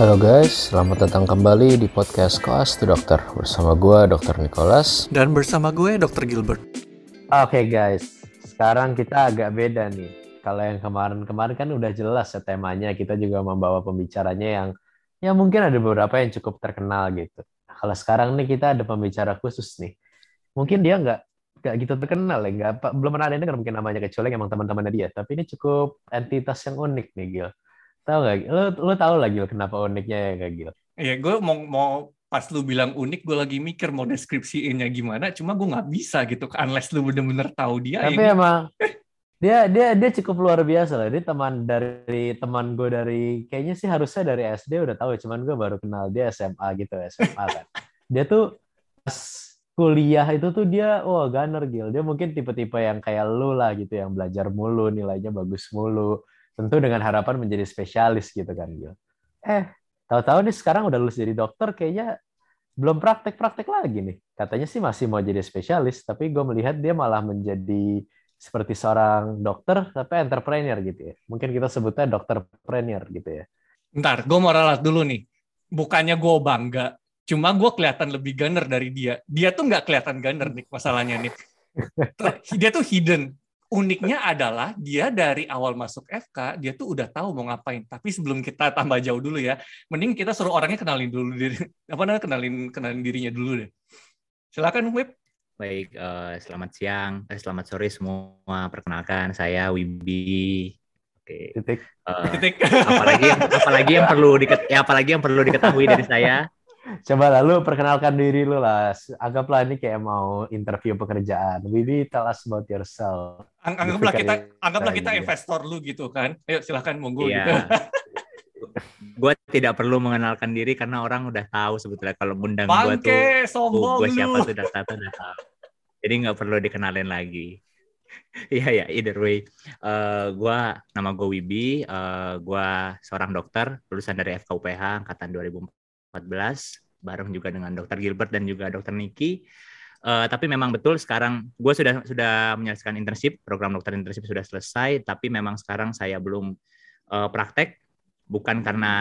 Halo guys, selamat datang kembali di podcast Koas to Dokter bersama gue Dr. Nicholas dan bersama gue Dr. Gilbert. Oke okay, guys, sekarang kita agak beda nih. Kalau yang kemarin-kemarin kan udah jelas ya temanya, kita juga membawa pembicaranya yang ya mungkin ada beberapa yang cukup terkenal gitu. Kalau sekarang nih kita ada pembicara khusus nih. Mungkin dia nggak nggak gitu terkenal ya, nggak belum pernah ada yang dengar mungkin namanya kecuali emang teman-temannya dia. Tapi ini cukup entitas yang unik nih Gil Tahu gak? Lo, lo tahu lagi kenapa uniknya ya kayak gitu? Iya, gue mau mau pas lu bilang unik, gue lagi mikir mau deskripsiinnya gimana, cuma gue nggak bisa gitu, unless lu bener-bener tahu dia. Tapi ya, emang dia dia dia cukup luar biasa lah. Dia teman dari teman gue dari kayaknya sih harusnya dari SD udah tahu, cuman gue baru kenal dia SMA gitu, SMA kan. Dia tuh pas kuliah itu tuh dia wah oh, gunner gil. Dia mungkin tipe-tipe yang kayak lu lah gitu, yang belajar mulu, nilainya bagus mulu tentu dengan harapan menjadi spesialis gitu kan Gil. Eh, tahu-tahu nih sekarang udah lulus jadi dokter kayaknya belum praktek-praktek lagi nih. Katanya sih masih mau jadi spesialis, tapi gue melihat dia malah menjadi seperti seorang dokter tapi entrepreneur gitu ya. Mungkin kita sebutnya dokter premier gitu ya. Ntar, gue mau ralat dulu nih. Bukannya gue bangga, cuma gue kelihatan lebih gunner dari dia. Dia tuh nggak kelihatan gunner nih masalahnya nih. Dia tuh hidden uniknya adalah dia dari awal masuk FK dia tuh udah tahu mau ngapain. Tapi sebelum kita tambah jauh dulu ya, mending kita suruh orangnya kenalin dulu diri apa namanya kenalin kenalin dirinya dulu deh. Silakan Wib. Baik, uh, selamat siang, eh, selamat sore semua. Perkenalkan saya Wibi. Oke. Titik. Uh, Titik. Apalagi yang apalagi yang perlu diket, ya apalagi yang perlu diketahui dari saya Coba lalu perkenalkan diri lu lah. Anggaplah ini kayak mau interview pekerjaan. Wibi, tell us about yourself. Ang anggaplah kita anggaplah kita investor lu gitu kan. Ayo silahkan monggo iya. gitu. gue tidak perlu mengenalkan diri karena orang udah tahu sebetulnya kalau ngundang gue tuh gue siapa tuh udah tahu udah tahu. Jadi nggak perlu dikenalin lagi. Iya ya, either way. Uh, gua nama gue Wibi, uh, gua seorang dokter lulusan dari FKUPH angkatan 2014 bareng juga dengan Dokter Gilbert dan juga Dokter Niki. Uh, tapi memang betul sekarang gue sudah sudah menyelesaikan internship program dokter internship sudah selesai tapi memang sekarang saya belum uh, praktek. Bukan karena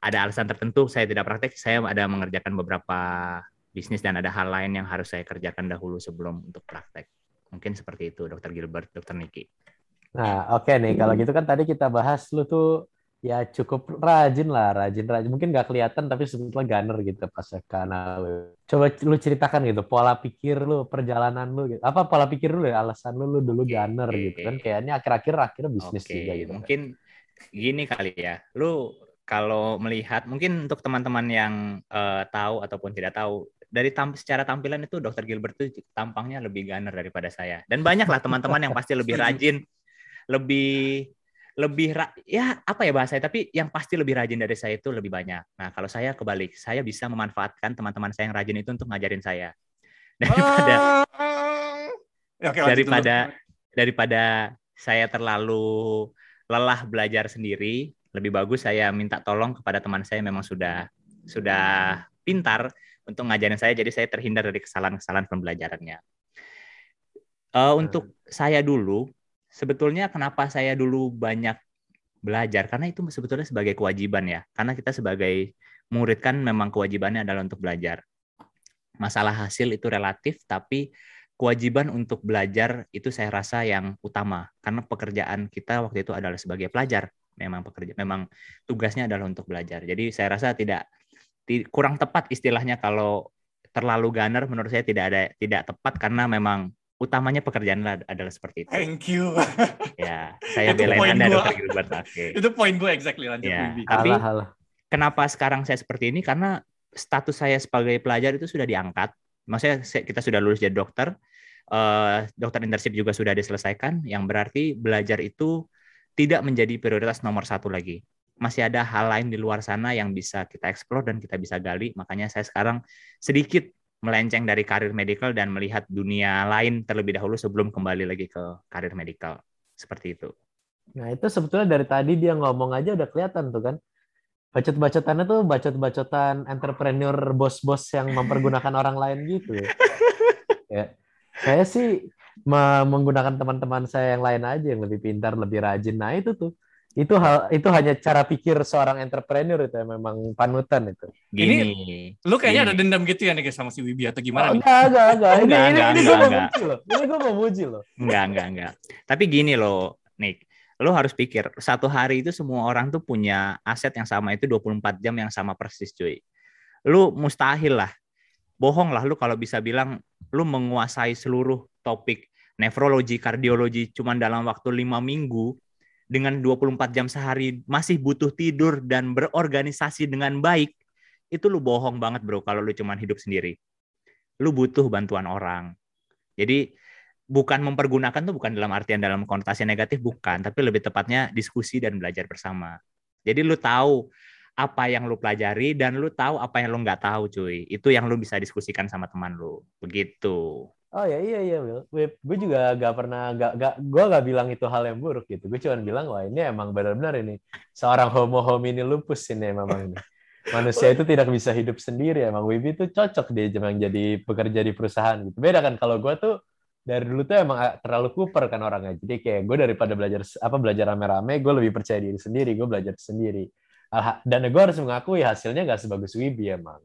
ada alasan tertentu saya tidak praktek saya ada mengerjakan beberapa bisnis dan ada hal lain yang harus saya kerjakan dahulu sebelum untuk praktek. Mungkin seperti itu dokter Gilbert dokter Niki. Nah oke okay nih kalau gitu kan tadi kita bahas lu tuh ya cukup rajin lah, rajin rajin. Mungkin nggak kelihatan tapi sebetulnya gunner gitu pas karena coba lu ceritakan gitu pola pikir lu, perjalanan lu gitu. Apa pola pikir lu ya alasan lu lu dulu gunner okay. gitu kan kayaknya akhir-akhir akhirnya bisnis okay. juga gitu. Mungkin gini kali ya. Lu kalau melihat mungkin untuk teman-teman yang uh, tahu ataupun tidak tahu dari tam secara tampilan itu Dokter Gilbert itu tampangnya lebih gunner daripada saya. Dan banyak lah teman-teman yang pasti lebih rajin, lebih lebih ya apa ya bahasanya tapi yang pasti lebih rajin dari saya itu lebih banyak. Nah, kalau saya kebalik, saya bisa memanfaatkan teman-teman saya yang rajin itu untuk ngajarin saya. Daripada ya, okay, daripada daripada saya terlalu lelah belajar sendiri, lebih bagus saya minta tolong kepada teman saya yang memang sudah sudah pintar untuk ngajarin saya jadi saya terhindar dari kesalahan-kesalahan pembelajarannya. Uh, untuk saya dulu sebetulnya kenapa saya dulu banyak belajar? Karena itu sebetulnya sebagai kewajiban ya. Karena kita sebagai murid kan memang kewajibannya adalah untuk belajar. Masalah hasil itu relatif tapi kewajiban untuk belajar itu saya rasa yang utama. Karena pekerjaan kita waktu itu adalah sebagai pelajar. Memang pekerja memang tugasnya adalah untuk belajar. Jadi saya rasa tidak kurang tepat istilahnya kalau terlalu gunner menurut saya tidak ada tidak tepat. Karena memang utamanya pekerjaan adalah seperti itu. Thank you. ya, saya belain Anda Dokter Gilbert. Okay. Itu poin gue exactly lanjut. Ya, tapi halah, halah. kenapa sekarang saya seperti ini? Karena status saya sebagai pelajar itu sudah diangkat. Maksudnya kita sudah lulus jadi dokter, uh, dokter internship juga sudah diselesaikan, yang berarti belajar itu tidak menjadi prioritas nomor satu lagi. Masih ada hal lain di luar sana yang bisa kita eksplor dan kita bisa gali. Makanya saya sekarang sedikit melenceng dari karir medical dan melihat dunia lain terlebih dahulu sebelum kembali lagi ke karir medical. Seperti itu. Nah, itu sebetulnya dari tadi dia ngomong aja udah kelihatan tuh kan. Bacot-bacotannya tuh bacot-bacotan entrepreneur bos-bos yang mempergunakan orang lain gitu. Ya. Saya sih menggunakan teman-teman saya yang lain aja yang lebih pintar, lebih rajin. Nah, itu tuh itu hal itu hanya cara pikir seorang entrepreneur itu ya, memang panutan itu. Gini. Lu kayaknya Gini. ada dendam gitu ya nih guys sama si Wibi atau gimana Oh, nih? enggak, enggak, enggak. Ini, Enggak, ini, enggak, ini gue enggak, mau enggak. muji loh. Ini gue mau muji loh. Enggak, enggak, enggak. Tapi gini loh, Nick. Lo harus pikir, satu hari itu semua orang tuh punya aset yang sama itu 24 jam yang sama persis, cuy. Lu mustahil lah. Bohong lah lu kalau bisa bilang lu menguasai seluruh topik nefrologi, kardiologi cuman dalam waktu lima minggu dengan 24 jam sehari masih butuh tidur dan berorganisasi dengan baik. Itu lu bohong banget, Bro, kalau lu cuman hidup sendiri. Lu butuh bantuan orang. Jadi bukan mempergunakan tuh bukan dalam artian dalam konotasi negatif bukan, tapi lebih tepatnya diskusi dan belajar bersama. Jadi lu tahu apa yang lu pelajari dan lu tahu apa yang lu nggak tahu, cuy. Itu yang lu bisa diskusikan sama teman lu. Begitu. Oh ya iya iya Will. Gue juga gak pernah gak, gak gue gak bilang itu hal yang buruk gitu. Gue cuma bilang wah ini emang benar-benar ini seorang homo homini lupus ini memang ini. Manusia itu tidak bisa hidup sendiri. Emang Wibi tuh cocok dia emang jadi bekerja di perusahaan gitu. Beda kan kalau gue tuh dari dulu tuh emang terlalu kuper kan orangnya. Jadi kayak gue daripada belajar apa belajar rame-rame, gue lebih percaya diri sendiri. Gue belajar sendiri. Dan gue harus mengakui hasilnya gak sebagus Wibi emang.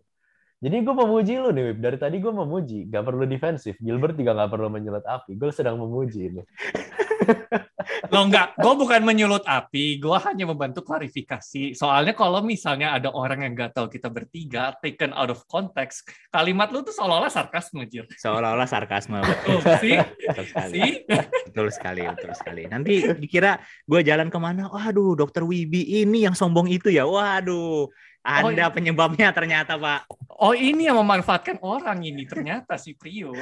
Jadi gue memuji lu nih, Wib. Dari tadi gue memuji. Gak perlu defensif. Gilbert juga gak perlu menyulut api. Gue sedang memuji ini. Lo enggak, gue bukan menyulut api, gue hanya membantu klarifikasi. Soalnya kalau misalnya ada orang yang nggak tahu kita bertiga, taken out of context, kalimat lu tuh seolah-olah sarkasme, Jir. Seolah-olah sarkasme. Betul, Oh, sih, betul sekali. sih. Betul sekali, betul sekali. Nanti dikira gue jalan ke mana, waduh dokter Wibi ini yang sombong itu ya, waduh. Anda iya. penyebabnya ternyata Pak. Oh ini yang memanfaatkan orang ini ternyata si Prio.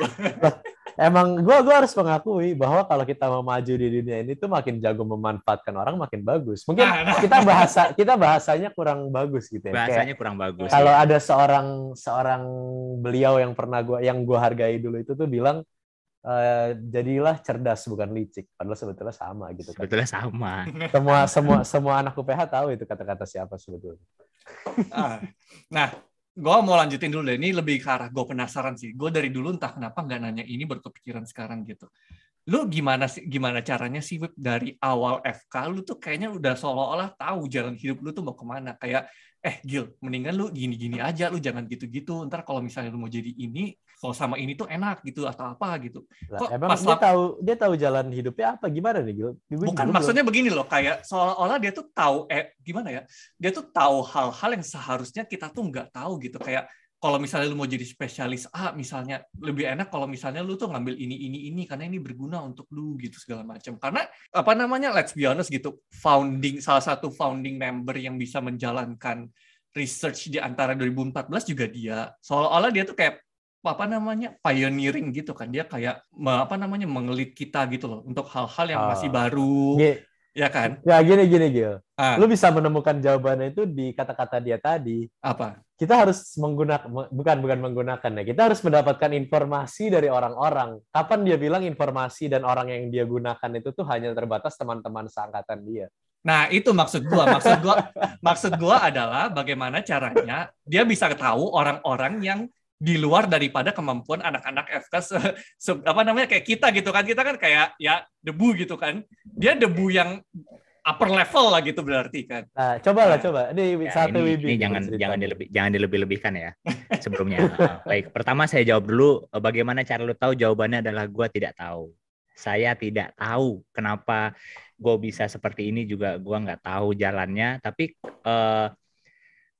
Emang gue gua harus mengakui bahwa kalau kita mau maju di dunia ini tuh makin jago memanfaatkan orang makin bagus. Mungkin Nah, nah. kita bahasa kita bahasanya kurang bagus gitu ya. Kayak Bahasanya kurang bagus. kalau ya. ada seorang seorang beliau yang pernah gua yang gua hargai dulu itu tuh bilang eh, jadilah cerdas bukan licik. Padahal sebetulnya sama gitu kan. Sebetulnya sama. Semua semua semua anak UPH tahu itu kata-kata siapa sebetulnya. Ah, Nah, gue mau lanjutin dulu deh. Ini lebih ke arah gue penasaran sih. Gue dari dulu entah kenapa nggak nanya ini berkepikiran sekarang gitu. Lu gimana sih? Gimana caranya sih Wib, dari awal FK lu tuh kayaknya udah seolah-olah tahu jalan hidup lu tuh mau ke mana. Kayak eh Gil, mendingan lu gini-gini aja, lu jangan gitu-gitu. Ntar kalau misalnya lu mau jadi ini, kalau sama ini tuh enak gitu atau apa gitu. Lah, Kok emang pas dia tahu dia tahu jalan hidupnya apa gimana nih Gil? Gua Bukan juga maksudnya begini loh, kayak seolah-olah dia tuh tahu eh gimana ya? Dia tuh tahu hal-hal yang seharusnya kita tuh nggak tahu gitu. Kayak kalau misalnya lu mau jadi spesialis A misalnya lebih enak kalau misalnya lu tuh ngambil ini ini ini karena ini berguna untuk lu gitu segala macam. Karena apa namanya? Let's be honest gitu. Founding salah satu founding member yang bisa menjalankan research di antara 2014 juga dia. Seolah-olah dia tuh kayak apa namanya pioneering gitu kan dia kayak apa namanya mengelit kita gitu loh untuk hal-hal yang masih Ah. baru Gi- ya kan Ya gini gini Gil. Ah. Lu bisa menemukan jawabannya itu di kata-kata dia tadi. apa Kita harus menggunakan bukan bukan menggunakan ya. Kita harus mendapatkan informasi dari orang-orang. Kapan dia bilang informasi dan orang yang dia gunakan itu tuh hanya terbatas teman-teman seangkatan dia. nah itu maksud gua maksud gua maksud gua adalah bagaimana caranya dia bisa tahu orang-orang yang di luar daripada kemampuan anak-anak FK se- se- apa namanya kayak kita gitu kan kita kan kayak ya debu gitu kan dia debu yang upper level lah gitu berarti kan Nah, coba lah Nah. coba. Ini Ya, satu ini, ini nih jangan ceritanya. jangan dilebih jangan dilebih-lebihkan ya sebelumnya. Uh, baik, pertama saya jawab dulu uh, bagaimana cara lu tahu jawabannya adalah gua tidak tahu. Saya tidak tahu kenapa gue bisa seperti ini juga gua nggak tahu jalannya. Tapi uh,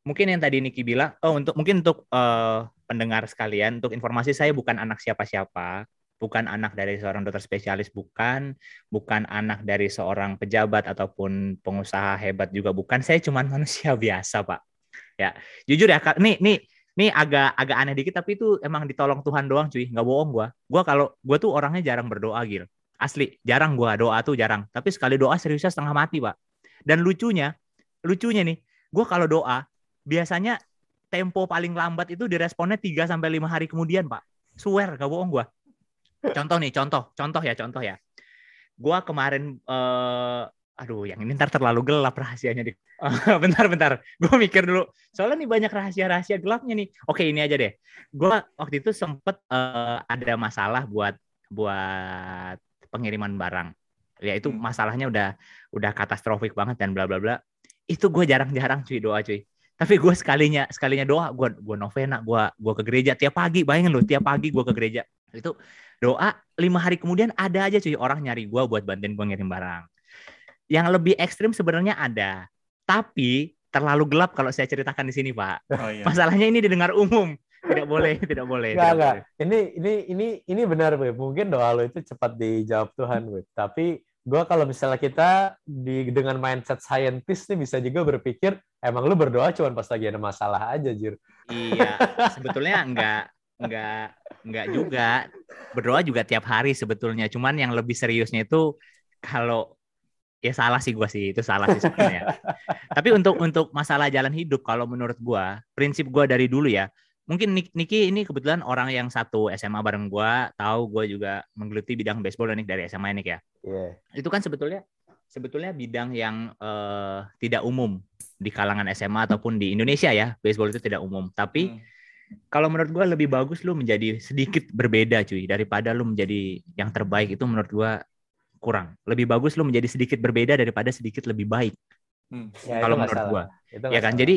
mungkin yang tadi Niki bilang, oh untuk mungkin untuk uh, pendengar sekalian, untuk informasi saya bukan anak siapa-siapa, bukan anak dari seorang dokter spesialis, bukan, bukan anak dari seorang pejabat ataupun pengusaha hebat juga bukan. Saya cuma manusia biasa, Pak. Ya, jujur ya. Nih, nih, nih agak agak aneh dikit tapi itu emang ditolong Tuhan doang, cuy. Nggak bohong gua. Gua kalau gua tuh orangnya jarang berdoa, Gil. Asli, jarang gua doa tuh jarang. Tapi sekali doa seriusnya setengah mati, Pak. Dan lucunya, lucunya nih, gua kalau doa biasanya tempo paling lambat itu diresponnya 3 sampai 5 hari kemudian, Pak. Swear, gak bohong gua. Contoh nih, contoh, contoh ya, contoh ya. Gua kemarin eh aduh, yang ini ntar terlalu gelap rahasianya di. bentar, bentar. Gue mikir dulu. Soalnya nih banyak rahasia-rahasia gelapnya nih. Oke, ini aja deh. Gua waktu itu sempet eh, ada masalah buat buat pengiriman barang. ya itu Hmm. masalahnya udah udah katastrofik banget dan bla bla bla itu gue jarang-jarang cuy doa cuy tapi gue sekalinya sekalinya doa gue gue novena gue gue ke gereja tiap pagi bayangin lu tiap pagi gue ke gereja itu doa lima hari kemudian ada aja cuy orang nyari gue buat bantuin gue ngirim barang yang lebih ekstrim sebenarnya ada tapi terlalu gelap kalau saya ceritakan di sini pak Oh iya. masalahnya ini didengar umum tidak boleh tidak boleh Enggak, tidak enggak. boleh. Ini ini ini ini benar, Beb. Mungkin doa lo itu cepat dijawab Tuhan, Beb. Tapi gua kalau misalnya kita di dengan mindset scientist nih bisa juga berpikir emang lu berdoa cuma pas lagi ada masalah aja, Jir. Iya, sebetulnya enggak enggak enggak juga. Berdoa juga tiap hari sebetulnya. Cuman yang lebih seriusnya itu kalau ya salah sih gua sih, itu salah sih sebenarnya. Tapi untuk untuk masalah jalan hidup kalau menurut gua, prinsip gua dari dulu ya. Mungkin Nik- Niki ini kebetulan orang yang satu SMA bareng gua, tahu gua juga menggeluti bidang baseball nih dari SMA Nik ya Iya. itu kan sebetulnya sebetulnya bidang yang eh, tidak umum di kalangan SMA ataupun di Indonesia ya baseball itu tidak umum tapi Hmm. kalau menurut gua lebih bagus lu menjadi sedikit berbeda cuy daripada lu menjadi yang terbaik itu menurut gua kurang lebih bagus lu menjadi sedikit berbeda daripada sedikit lebih baik Hmm. Ya, Kalau menurut salah. gua. Itu ya kan salah. jadi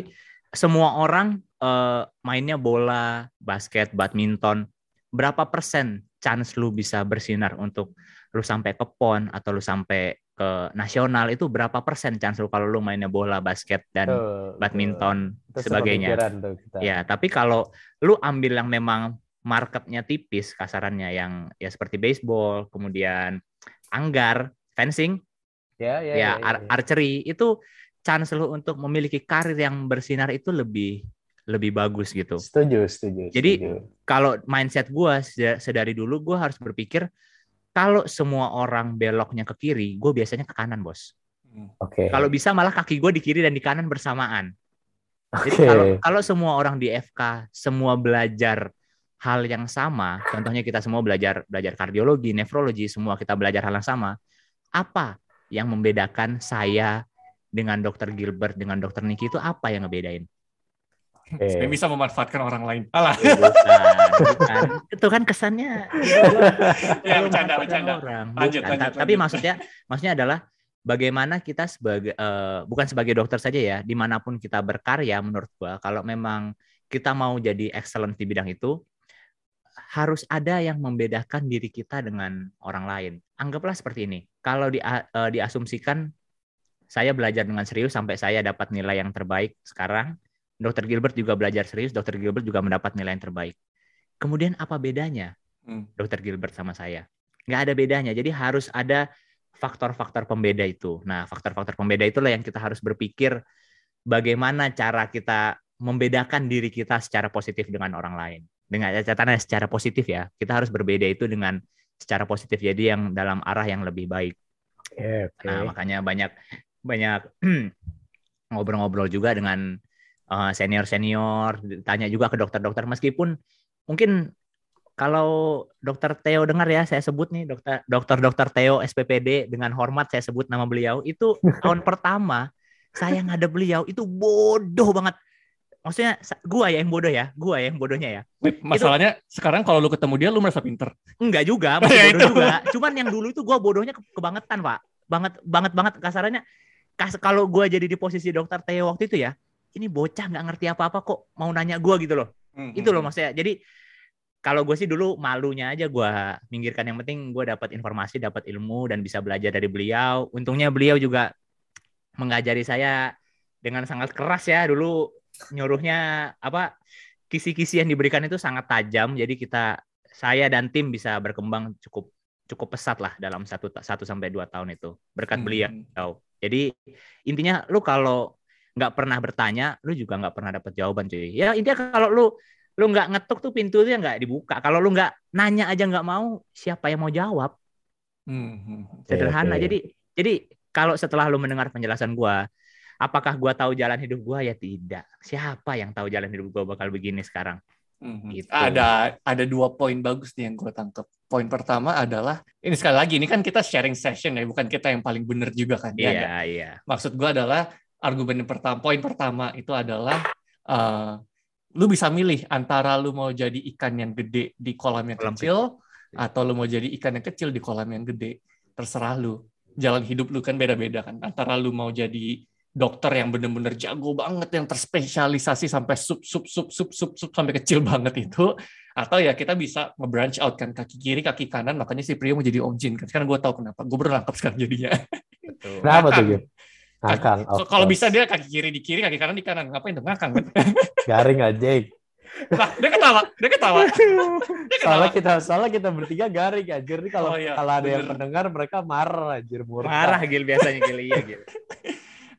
semua orang eh, mainnya bola basket badminton berapa persen chance lu bisa bersinar untuk lu sampai ke pon atau lu sampai ke nasional itu berapa persen chance lu kalau lu mainnya bola basket dan Betul, badminton sebagainya tuh kita. ya tapi kalau lu ambil yang memang marketnya tipis kasarannya yang ya seperti baseball kemudian anggar fencing Ya, ya, ya, ya, ar- ya. archery itu chance lu untuk memiliki karir yang bersinar itu lebih lebih bagus gitu. Setuju, setuju. Jadi, setuju. Kalau mindset gua seda- sedari dulu gua harus berpikir kalau semua orang beloknya ke kiri, gue biasanya ke kanan bos. Hmm. oke. Kalau bisa malah kaki gue di kiri dan di kanan bersamaan. Jadi Oke. kalau kalau semua orang di FK semua belajar hal yang sama, contohnya kita semua belajar belajar kardiologi, nefrologi, semua kita belajar hal yang sama. Apa yang membedakan saya dengan dokter Gilbert dengan dokter Niki itu apa yang ngebedain? Oke. Saya bisa memanfaatkan orang lain. Alah. Bukan, bukan. Itu kan kesannya Ya, Lu bercanda, bercanda. orang. Lanjut, Bukan. lanjut, Ta- Tapi lanjut. maksudnya maksudnya adalah bagaimana kita sebagai eh, bukan sebagai dokter saja ya, di mana pun kita berkarya menurut gua kalau memang kita mau jadi excellent di bidang itu harus ada yang membedakan diri kita dengan orang lain. Anggaplah seperti ini. Kalau di, eh, diasumsikan saya belajar dengan serius sampai saya dapat nilai yang terbaik sekarang, Dokter Gilbert juga belajar serius, Dokter Gilbert juga mendapat nilai yang terbaik. Kemudian apa bedanya Hmm. Dokter Gilbert sama saya? Nggak ada bedanya. Jadi harus ada faktor-faktor pembeda itu. Nah, faktor-faktor pembeda itulah yang kita harus berpikir bagaimana cara kita membedakan diri kita secara positif dengan orang lain. Dengan catatannya secara positif ya. Kita harus berbeda itu dengan secara positif. Jadi yang dalam arah yang lebih baik. Oke, oke. Nah, makanya banyak banyak ngobrol-ngobrol juga dengan senior senior, tanya juga ke dokter-dokter meskipun mungkin kalau dokter Theo dengar ya saya sebut nih dokter dokter dokter Theo SPPD dengan hormat saya sebut nama beliau itu tahun pertama saya ngadep beliau itu bodoh banget. Maksudnya gua ya yang bodoh ya, gua ya yang bodohnya ya. Masalahnya sekarang kalau lu ketemu dia lu merasa pinter. Enggak juga, masih Ya, bodoh itu. juga. Cuman yang dulu itu gua bodohnya ke- kebangetan, Pak. Banget banget banget kasarannya. Kalau gua jadi di posisi dokter Theo waktu itu ya, ini bocah nggak ngerti apa-apa kok mau nanya gua gitu loh. Hmm, Itu loh hmm, maksudnya. Jadi kalau gue sih dulu malunya aja gua minggirkan yang penting gue dapat informasi, dapat ilmu dan bisa belajar dari beliau. Untungnya beliau juga mengajari saya dengan sangat keras ya dulu nyuruhnya apa kisi-kisi yang diberikan itu sangat tajam jadi kita saya dan tim bisa berkembang cukup cukup pesat lah dalam satu satu sampai dua tahun itu berkat hmm, beliau hmm. Jadi intinya lu kalau nggak pernah bertanya, lu juga nggak pernah dapat jawaban cuy. Ya intinya kalau lu lu nggak ngetuk tuh pintunya nggak dibuka. Kalau lu nggak nanya aja nggak mau, siapa yang mau jawab? Hmm, hmm. Sederhana. oke. Jadi jadi kalau setelah lu mendengar penjelasan gua, apakah gua tahu jalan hidup gua ya tidak. Siapa yang tahu jalan hidup gua bakal begini sekarang? Mhm. Gitu. Ada ada dua poin bagus nih yang gue tangkap. Poin pertama adalah ini sekali lagi ini kan kita sharing session ya, bukan kita yang paling benar juga kan. ya? Iya, iya. Maksud gue adalah argumen yang pertama, poin pertama itu adalah eh, lu bisa milih antara lu mau jadi ikan yang gede di kolam yang Kolam kecil atau lu mau jadi ikan yang kecil di kolam yang gede. Terserah lu. jalan hidup lu kan beda-beda kan. Antara lu mau jadi dokter yang bener-bener jago banget, yang terspesialisasi sampai sub sub sub sub sub sub sampai kecil banget itu, atau ya kita bisa nge-branch out kan kaki kiri, kaki kanan. Makanya si Priyo mau jadi Om Jin kan. Sekarang gue tahu kenapa. Gue baru nangkep sekarang jadinya. Kenapa tuh gitu? Ngakang. So, kalau bisa dia kaki kiri di kiri, kaki kanan di kanan. Ngapain tuh ngakang kan? garing aja. Nah, dia ketawa, dia ketawa. Dia ketawa. Soalnya kita soalnya kita bertiga garing anjir nih kalau Oh, iya, kalau ada yang bener. pendengar mereka marah anjir murka. Marah Gil biasanya Gil iya Gil.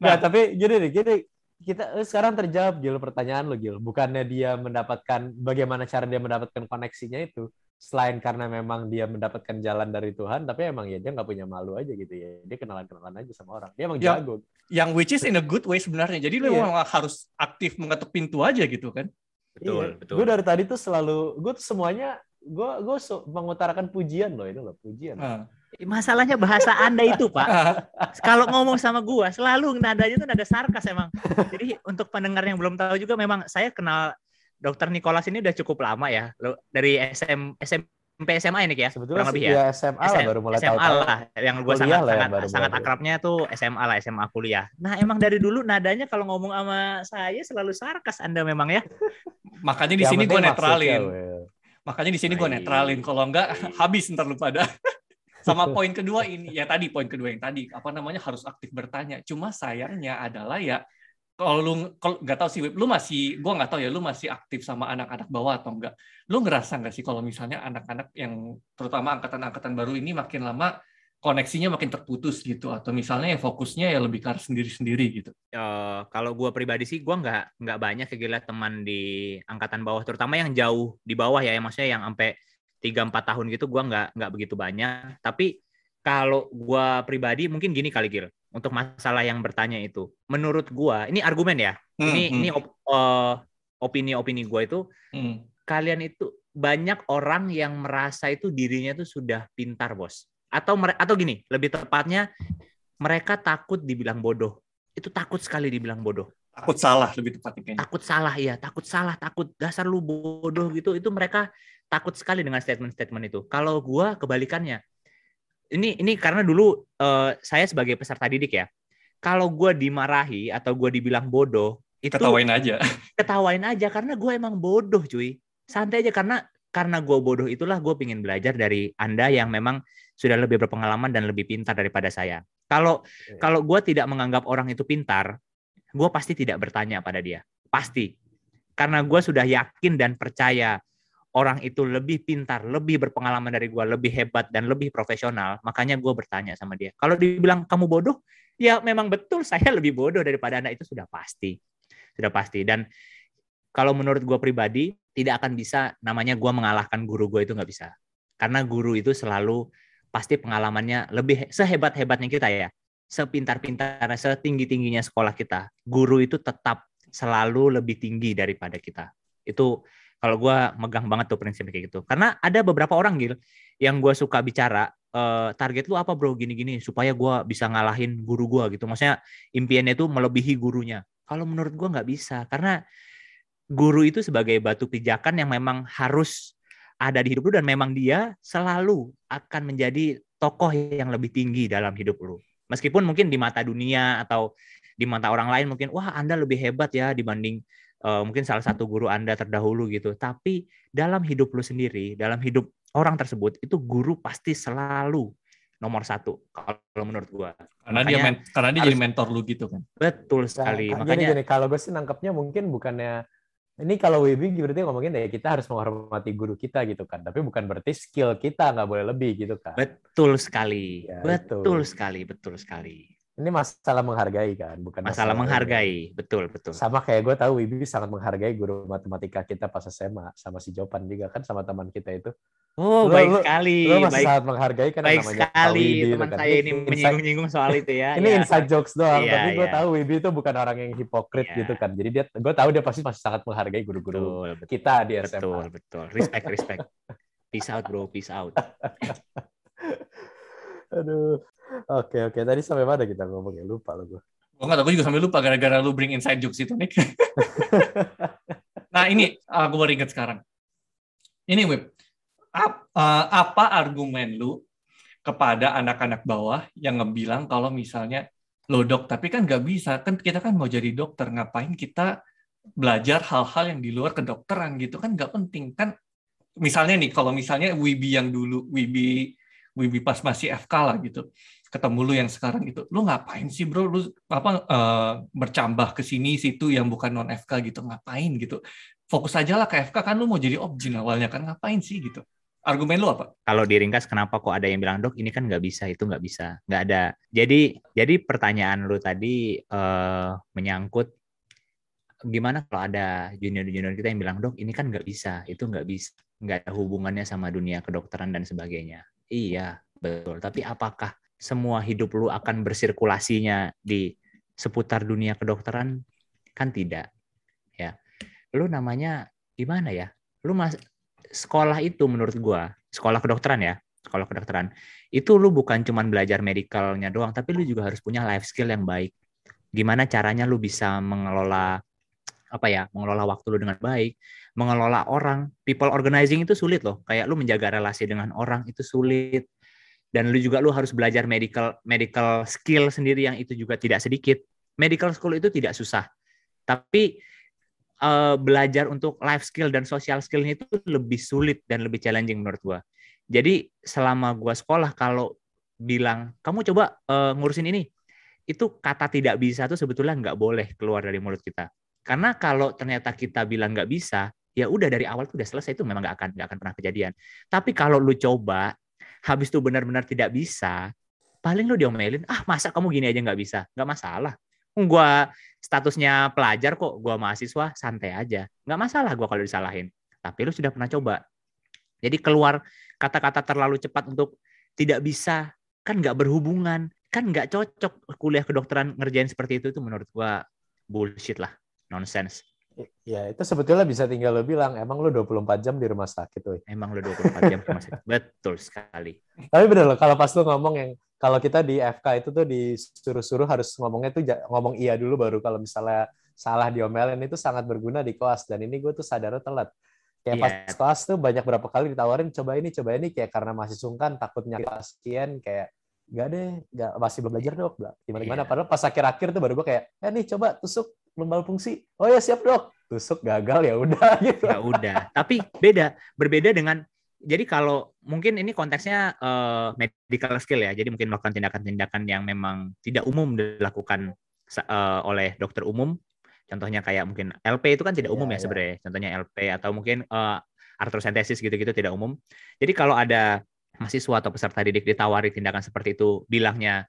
Nah, Nah. tapi gini nih, gini kita eh, sekarang terjawab Gil pertanyaan lo Gil. Bukannya dia mendapatkan bagaimana cara dia mendapatkan koneksinya itu selain karena memang dia mendapatkan jalan dari Tuhan, tapi emang ya dia nggak punya malu aja gitu ya. Dia kenalan-kenalan aja sama orang. Dia emang Ya. jago. Yang which is in a good way sebenarnya. Jadi lu Iya. memang harus aktif mengetuk pintu aja gitu kan. Betul, betul. Gue Iya. dari tadi tuh selalu, gue tuh semuanya, gue gue mengutarakan pujian loh itu loh pujian. Ah. Masalahnya bahasa Anda itu, Pak. Kalau ngomong sama gua selalu nadanya tuh nada sarkas emang. Jadi untuk pendengar yang belum tahu juga memang saya kenal Dokter Nicholas ini udah cukup lama ya. Lo- Dari SM SMP SMA ini ya. Sebetulnya kurang lebih ya. ya SMA lah SM baru mulai SMA tahu. lah yang Kuliah sangat lah sangat, baru sangat akrabnya tuh SMA lah SMA kuliah. Nah emang dari dulu nadanya kalau ngomong sama saya selalu sarkas Anda memang ya. Makanya di sini maksudnya, netralin. Will. Makanya di sini gue Baik. netralin. Kalau enggak habis ntar lu pada. Sama poin kedua ini ya tadi poin kedua yang tadi apa namanya harus aktif bertanya. Cuma sayangnya adalah ya kalau lu kalau nggak tahu sih Wib, lu masih gua nggak tahu ya lu masih aktif sama anak-anak bawah atau enggak. Lu ngerasa nggak sih kalau misalnya anak-anak yang terutama angkatan-angkatan baru ini makin lama koneksinya makin terputus gitu atau misalnya yang fokusnya ya lebih ke sendiri-sendiri gitu. Eh, kalau gua pribadi sih gua nggak nggak banyak ya gila teman di angkatan bawah terutama yang jauh di bawah ya maksudnya yang sampai 3 4 tahun gitu gua nggak nggak begitu banyak. Tapi kalau gua pribadi mungkin gini kali Gil untuk masalah yang bertanya itu. Menurut gua ini argumen ya. Ini Hmm, ini op- eh, opini-opini gua itu hmm. kalian itu banyak orang yang merasa itu dirinya itu sudah pintar, Bos. Atau atau gini, lebih tepatnya mereka takut dibilang bodoh. Itu takut sekali dibilang bodoh. takut salah lebih tepatnya kayaknya. Takut salah ya, takut salah, takut dasar lu bodoh gitu. Itu mereka takut sekali dengan statement-statement itu. Kalau gua kebalikannya. Ini ini karena dulu eh, saya sebagai peserta didik ya. Kalau gua dimarahi atau gua dibilang bodoh, itu Ketawain aja. ketawain aja karena gue emang bodoh cuy santai aja karena karena gue bodoh itulah gue pingin belajar dari anda yang memang sudah lebih berpengalaman dan lebih pintar daripada saya kalau kalau gue tidak menganggap orang itu pintar gue pasti tidak bertanya pada dia pasti karena gue sudah yakin dan percaya orang itu lebih pintar lebih berpengalaman dari gue lebih hebat dan lebih profesional makanya gue bertanya sama dia kalau dibilang kamu bodoh ya memang betul saya lebih bodoh daripada anda. Itu sudah pasti sudah pasti. Dan kalau menurut gue pribadi tidak akan bisa namanya gue mengalahkan guru gue itu nggak bisa. Karena guru itu selalu pasti pengalamannya lebih sehebat hebatnya kita ya sepintar pintarnya setinggi tingginya sekolah kita. Guru itu tetap selalu lebih tinggi daripada kita. Itu kalau gue megang banget tuh prinsipnya kayak gitu. Karena ada beberapa orang gil yang gue suka bicara eh, target lu apa bro? Gini-gini supaya gue bisa ngalahin guru gue gitu. Maksudnya impiannya itu melebihi gurunya. Kalau menurut gue nggak bisa karena guru itu sebagai batu pijakan yang memang harus ada di hidup lu dan memang dia selalu akan menjadi tokoh yang lebih tinggi dalam hidup lu. Meskipun mungkin di mata dunia atau di mata orang lain mungkin wah Anda lebih hebat ya dibanding eh, mungkin salah satu guru Anda terdahulu gitu. Tapi dalam hidup lu sendiri, dalam hidup orang tersebut itu guru pasti selalu nomor satu kalau menurut gua. Karena dia Makanya men- karena dia harus- jadi mentor lu gitu kan. Betul Nah, sekali. gini, Makanya gini, kalau gue sih nangkepnya mungkin bukannya ini kalau Wibi berarti ngomongin ya kita harus menghormati guru kita gitu kan, tapi bukan berarti skill kita nggak boleh lebih gitu kan. betul sekali. Ya, betul itu. sekali, betul sekali. Ini masalah menghargai kan, bukan Masalah menghargai, betul betul. Sama kayak gue tahu Wibi sangat menghargai guru matematika kita pas SMA sama si Jopan juga kan sama teman kita itu. Oh, Lu- baik lu- sekali, Lo masih baik sangat menghargai kan baik namanya sekali Wibi teman kan. saya ini menyinggung-nyinggung soal itu ya. ini ya. inside jokes doang, Iya, tapi gue iya. tahu Wibi itu bukan orang yang hipokrit Iya. gitu kan. Jadi dia, gue tahu dia pasti masih sangat menghargai guru-guru kita di SMA. betul, betul. Respect, respect. Peace out, bro. Peace out. Aduh. Oke oke. Tadi sampai mana kita ngomong ya? Lupa lo gue. Gue nggak tahu, gue juga sambil lupa gara-gara lu bring inside jokes itu, Nick. nah ini, uh, gue baru ingat sekarang. Ini, Wib. Ap- uh, apa argumen lu kepada anak-anak bawah yang ngebilang kalau misalnya lo dok tapi kan nggak bisa kan kita kan mau jadi dokter ngapain kita belajar hal-hal yang di luar kedokteran gitu kan nggak penting kan misalnya nih kalau misalnya Wibi yang dulu Wibi Wibi pas masih FK lah gitu ketemu lu yang sekarang gitu lu ngapain sih bro lu apa uh, bercambah ke sini situ yang bukan non FK gitu ngapain gitu fokus aja lah ke FK kan lu mau jadi objin awalnya kan ngapain sih gitu argumen lu apa? Kalau diringkas kenapa kok ada yang bilang dok ini kan nggak bisa itu nggak bisa nggak ada. Jadi jadi pertanyaan lu tadi uh, menyangkut gimana kalau ada junior-junior kita yang bilang dok ini kan nggak bisa itu nggak bisa nggak ada hubungannya sama dunia kedokteran dan sebagainya. Iya betul. Tapi apakah semua hidup lu akan bersirkulasinya di seputar dunia kedokteran? Kan tidak. Ya, lu namanya gimana ya? Lu mas sekolah itu menurut gua, sekolah kedokteran ya, sekolah kedokteran, itu lu bukan cuman belajar medicalnya doang, tapi lu juga harus punya life skill yang baik. Gimana caranya lu bisa mengelola apa ya, mengelola waktu lu dengan baik, mengelola orang, people organizing itu sulit loh. Kayak lu menjaga relasi dengan orang itu sulit. Dan lu juga lu harus belajar medical medical skill sendiri yang itu juga tidak sedikit. Medical school itu tidak susah. Tapi uh, belajar untuk life skill dan social skillnya itu lebih sulit dan lebih challenging menurut gue. Jadi selama gue sekolah kalau bilang kamu coba uh, ngurusin ini, itu kata tidak bisa tuh sebetulnya nggak boleh keluar dari mulut kita. Karena kalau ternyata kita bilang nggak bisa, ya udah dari awal tuh udah selesai itu memang nggak akan nggak akan pernah kejadian. Tapi kalau lu coba, habis itu benar-benar tidak bisa, paling lu diomelin, ah masa kamu gini aja nggak bisa, nggak masalah gue statusnya pelajar kok, gue mahasiswa santai aja, nggak masalah gue kalau disalahin. Tapi lu sudah pernah coba. Jadi keluar kata-kata terlalu cepat untuk tidak bisa, kan nggak berhubungan, kan nggak cocok kuliah kedokteran ngerjain seperti itu itu menurut gue bullshit lah, nonsense. Ya, itu sebetulnya bisa tinggal lo bilang, emang lo 24 jam di rumah sakit, woy. Emang lo 24 jam di rumah sakit. Betul sekali. Tapi bener loh, kalau pas lo ngomong yang kalau kita di FK itu tuh disuruh-suruh harus ngomongnya tuh ngomong iya dulu baru kalau misalnya salah diomelin itu sangat berguna di kelas dan ini gue tuh sadar telat kayak yeah. pas iya. kelas tuh banyak berapa kali ditawarin coba ini coba ini kayak karena masih sungkan takutnya pasien kayak nggak deh nggak masih belum belajar dok gimana gimana yeah. padahal pas akhir-akhir tuh baru gue kayak eh nih coba tusuk lembal fungsi oh ya siap dok tusuk gagal ya udah gitu ya udah tapi beda berbeda dengan jadi kalau mungkin ini konteksnya uh, medical skill ya, jadi mungkin melakukan tindakan-tindakan yang memang tidak umum dilakukan uh, oleh dokter umum. Contohnya kayak mungkin LP itu kan tidak umum yeah, ya yeah. sebenarnya. Contohnya LP atau mungkin uh, artrosentesis gitu-gitu tidak umum. Jadi kalau ada mahasiswa atau peserta didik ditawari tindakan seperti itu, bilangnya,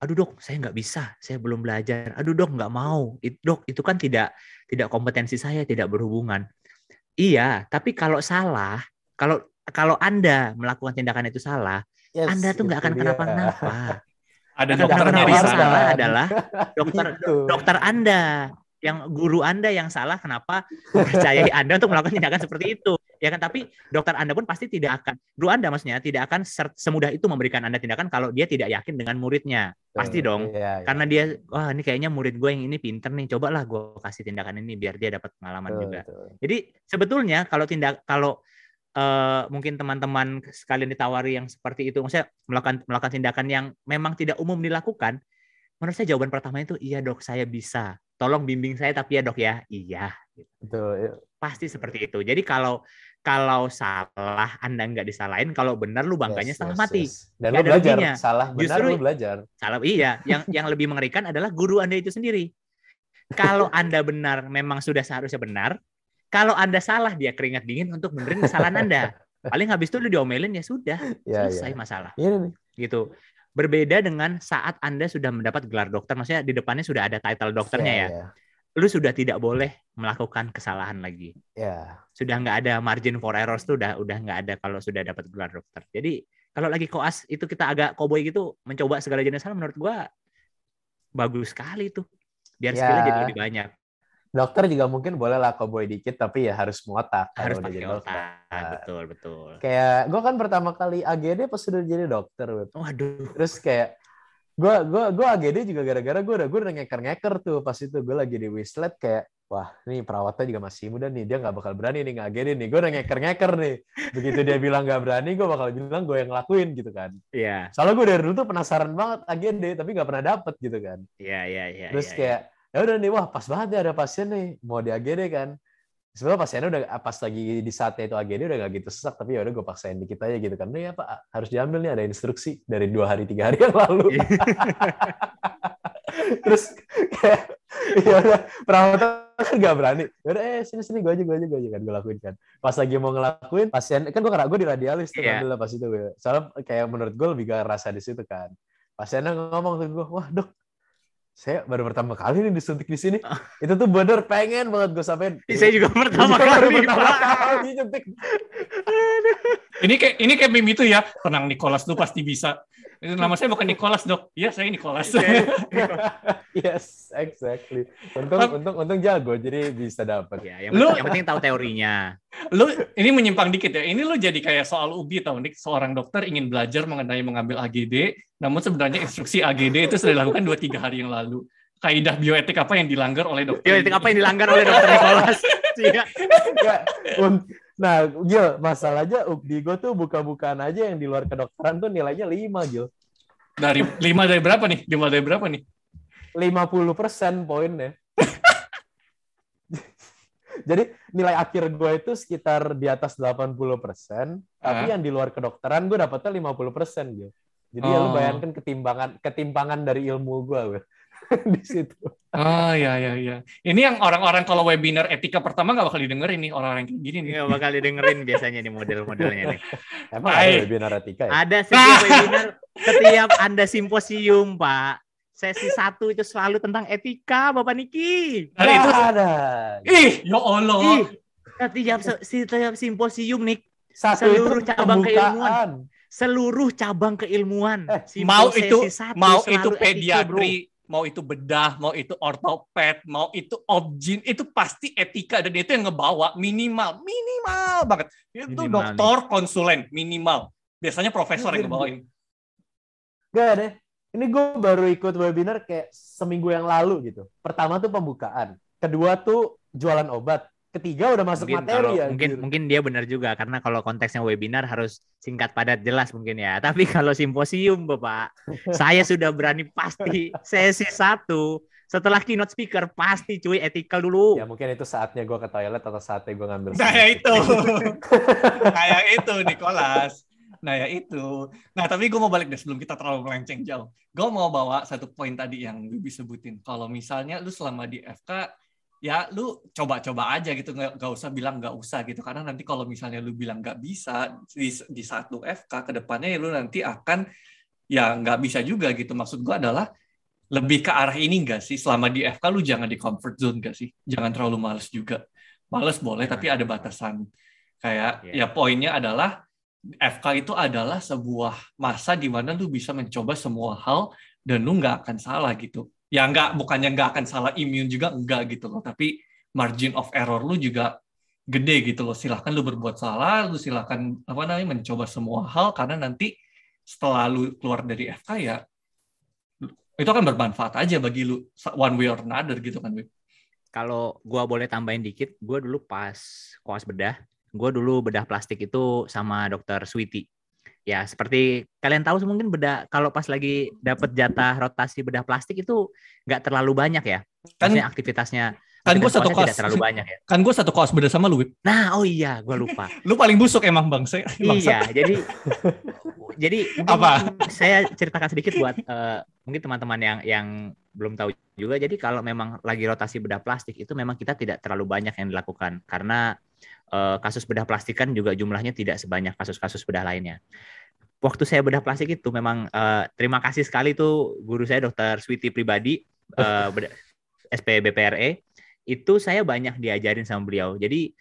aduh dok, saya nggak bisa, saya belum belajar. Aduh dok, nggak mau. It, dok, itu kan tidak tidak kompetensi saya, tidak berhubungan. Iya, tapi kalau salah, kalau kalau Anda melakukan tindakan itu salah, yes, Anda tuh nggak akan kenapa-napa. Ada dokternya di sana. salah adalah dokter gitu. dokter Anda yang guru Anda yang salah kenapa percayai Anda untuk melakukan tindakan seperti itu. Ya kan, tapi dokter Anda pun pasti tidak akan guru Anda maksudnya tidak akan semudah itu memberikan Anda tindakan kalau dia tidak yakin dengan muridnya. Pasti dong. Iya, iya. Karena dia wah ini kayaknya murid gue yang ini pinter nih, cobalah gue kasih tindakan ini biar dia dapat pengalaman betul, juga. Betul. Jadi sebetulnya kalau tindak kalau uh, mungkin teman-teman sekalian ditawari yang seperti itu, maksudnya melakukan melakukan tindakan yang memang tidak umum dilakukan, menurut saya jawaban pertama itu iya dok saya bisa, tolong bimbing saya tapi ya dok ya iya. Betul. Iya. Pasti seperti itu. Jadi kalau kalau salah Anda nggak disalahin, kalau benar lu bangganya yes, setengah yes, mati. Yes. Dan lu belajar, ruginya. salah benar Justru, lu belajar. Salah iya, yang yang lebih mengerikan adalah guru Anda itu sendiri. Kalau Anda benar memang sudah seharusnya benar, kalau Anda salah, dia keringat dingin untuk benerin kesalahan Anda. Paling habis itu lu diomelin ya sudah, ya, selesai ya. masalah. Ya, gitu. Berbeda dengan saat Anda sudah mendapat gelar dokter, maksudnya di depannya sudah ada title dokternya ya. ya. ya. Lu sudah tidak boleh melakukan kesalahan lagi. Ya. Sudah nggak ada margin for errors tuh udah udah nggak ada kalau sudah dapat gelar dokter. Jadi kalau lagi koas itu kita agak koboi gitu mencoba segala jenis hal menurut gua bagus sekali tuh. Biar ya. skillnya jadi lebih banyak dokter juga mungkin boleh lah cowboy dikit tapi ya harus ngotak harus pakai otak betul betul kayak gue kan pertama kali AGD pas sudah jadi dokter waduh terus kayak gue gue gue AGD juga gara-gara gue udah gue udah ngeker ngeker tuh pas itu gue lagi di Wislet kayak wah ini perawatnya juga masih muda nih, dia nggak bakal berani nih nggak nih. Gue udah ngeker-ngeker nih. Begitu dia bilang nggak berani, gue bakal bilang gue yang ngelakuin gitu kan. Iya. Soalnya gue dari dulu tuh penasaran banget AGD, tapi nggak pernah dapet gitu kan. Iya, iya, iya. Terus iya, kayak, ya udah nih, wah pas banget nih ada pasien nih, mau di AGD kan. Sebenarnya pasiennya udah pas lagi di saatnya itu AGD udah gak gitu sesak, tapi ya udah gue paksain dikit aja gitu kan. Nih apa harus diambil nih ada instruksi dari dua hari tiga hari yang lalu. Iya. Terus kayak ya udah perawat kan gak berani. Ya udah eh sini sini gue aja gue aja gue aja kan gue lakuin kan. Pas lagi mau ngelakuin pasien kan gue gue di radialis tuh ambil lah pas itu gue. Soalnya kayak menurut gue lebih gak rasa di situ kan. Pasiennya ngomong ke gue, wah dok saya baru pertama kali nih disuntik di sini. Itu tuh bener pengen banget gue sampein. Saya juga pertama baru kali, pertama kali nyuntik. Ini kayak ini kayak meme itu ya. Tenang Nicholas lu pasti bisa. Nama saya bukan Nicholas dok. Iya saya Nicholas. yes, exactly. Untung, untung, untung jago, jadi bisa dapat. Ya, yang, Lu- penting, yang penting tahu teorinya. lu ini menyimpang dikit ya. Ini lu jadi kayak soal ubi tau Nik. Seorang dokter ingin belajar mengenai mengambil AGD, namun sebenarnya instruksi AGD itu sudah dilakukan 2-3 hari yang lalu. Kaidah bioetik apa yang dilanggar oleh dokter? Bioetik apa yang dilanggar oleh dokter Nicholas? Iya. Ya, un- nah, Gil, masalahnya UPDI gue tuh buka-bukaan aja yang di luar kedokteran tuh nilainya 5, Gil. Dari 5 dari berapa nih? 5 dari berapa nih? 50 persen poinnya. Jadi nilai akhir gue itu sekitar di atas 80 persen, tapi Ah. yang di luar kedokteran gue dapetnya 50 persen, Gil. Jadi ya lu Oh. bayangkan ketimbangan ketimpangan dari ilmu gue. di situ. Ah ya ya ya. Ini yang orang-orang kalau webinar etika pertama nggak bakal didengerin nih orang-orang kayak gini nih. Nggak bakal didengerin biasanya nih model-modelnya nih. Emang Hai. ada webinar etika ya? Ada setiap webinar, setiap Anda simposium, Pak. Sesi satu itu selalu tentang etika, Bapak Niki. Nah, itu ada. ih ya Allah. Ih, setiap setiap simposium nih Satu seluruh itu cabang keilmuan. seluruh cabang keilmuan. Eh, mau sesi itu satu mau itu etika, pediatri, mau itu bedah, mau itu ortoped, mau itu obgyn, itu pasti etika dan itu yang ngebawa minimal, minimal banget. Itu Minimal dokter konsulen minimal. Biasanya profesor yang ngebawain. Gak deh. Ini gue baru ikut webinar kayak seminggu yang lalu gitu. Pertama tuh pembukaan. Kedua tuh jualan obat. Ketiga udah masuk mungkin materi kalau- ya. mungkin mungkin dia benar juga karena kalau konteksnya webinar harus singkat padat jelas mungkin ya tapi kalau simposium bapak saya sudah berani pasti sesi satu setelah keynote speaker pasti cuy ethical dulu Ya mungkin itu saatnya gue ke toilet atau saatnya gue ngambil. Nah ya itu, kayak itu Nicholas. Nah ya itu. Nah tapi gue mau balik deh sebelum kita terlalu melenceng jauh. Gue mau bawa satu poin tadi yang Wibi sebutin. Kalau misalnya lu selama di FK, ya lu coba-coba aja gitu. Nggak, nggak usah bilang nggak usah gitu. Karena nanti kalau misalnya lu bilang nggak bisa di, di saat lu FK, ke depannya ya lu nanti akan ya nggak bisa juga gitu. Maksud gue adalah lebih ke arah ini enggak sih? Selama di FK lu jangan di comfort zone enggak sih? Jangan terlalu males juga. Males boleh, tapi ada batasan. Kayak Iya. ya poinnya adalah FK itu adalah sebuah masa di mana lu bisa mencoba semua hal dan lu nggak akan salah gitu. Ya nggak, bukannya nggak akan salah imun juga enggak gitu loh. Tapi margin of error lu juga gede gitu loh. Silahkan lu berbuat salah, lu silahkan apa namanya mencoba semua hal karena nanti setelah lu keluar dari FK ya itu akan bermanfaat aja bagi lu one way or another gitu kan kalau gua boleh tambahin dikit gua dulu pas koas bedah gua dulu bedah plastik itu sama dokter Sweety ya seperti kalian tahu mungkin bedah kalau pas lagi dapat jatah rotasi bedah plastik itu nggak terlalu banyak ya. Kan Maksudnya aktivitasnya kan gue satu tidak terlalu banyak ya. kan gue satu kelas beda sama lu nah oh iya gua lupa. Lu paling busuk emang bang. Saya Iya, jadi jadi Apa? saya ceritakan sedikit buat eh, mungkin teman-teman yang yang belum tahu juga. Jadi kalau memang lagi rotasi bedah plastik itu memang kita tidak terlalu banyak yang dilakukan. Karena kasus bedah plastik kan juga jumlahnya tidak sebanyak kasus-kasus bedah lainnya. Waktu saya bedah plastik itu memang eh, terima kasih sekali tuh guru saya dokter Sweety pribadi eh, bedah- SPBPRE itu saya banyak diajarin sama beliau. Jadi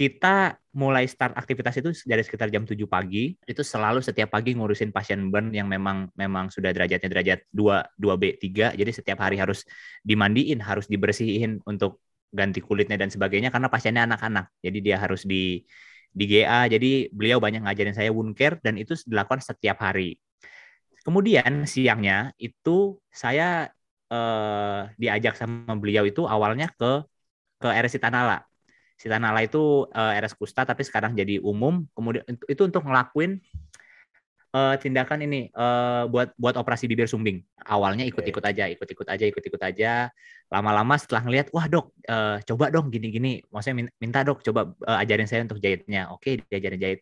kita mulai start aktivitas itu dari sekitar jam 7 pagi itu selalu setiap pagi ngurusin pasien burn yang memang memang sudah derajatnya derajat 2 2B 3 jadi setiap hari harus dimandiin harus dibersihin untuk ganti kulitnya dan sebagainya karena pasiennya anak-anak jadi dia harus di di GA jadi beliau banyak ngajarin saya wound care dan itu dilakukan setiap hari kemudian siangnya itu saya eh, diajak sama beliau itu awalnya ke ke RS Tanala. Tanala itu uh, RS Kusta tapi sekarang jadi umum. Kemudian itu untuk ngelakuin uh, tindakan ini uh, buat buat operasi bibir sumbing. Awalnya ikut-ikut aja, ikut-ikut aja, ikut-ikut aja. Lama-lama setelah ngeliat, wah dok, uh, coba dong gini-gini. Maksudnya minta dok, coba uh, ajarin saya untuk jahitnya. Oke, diajarin jahit.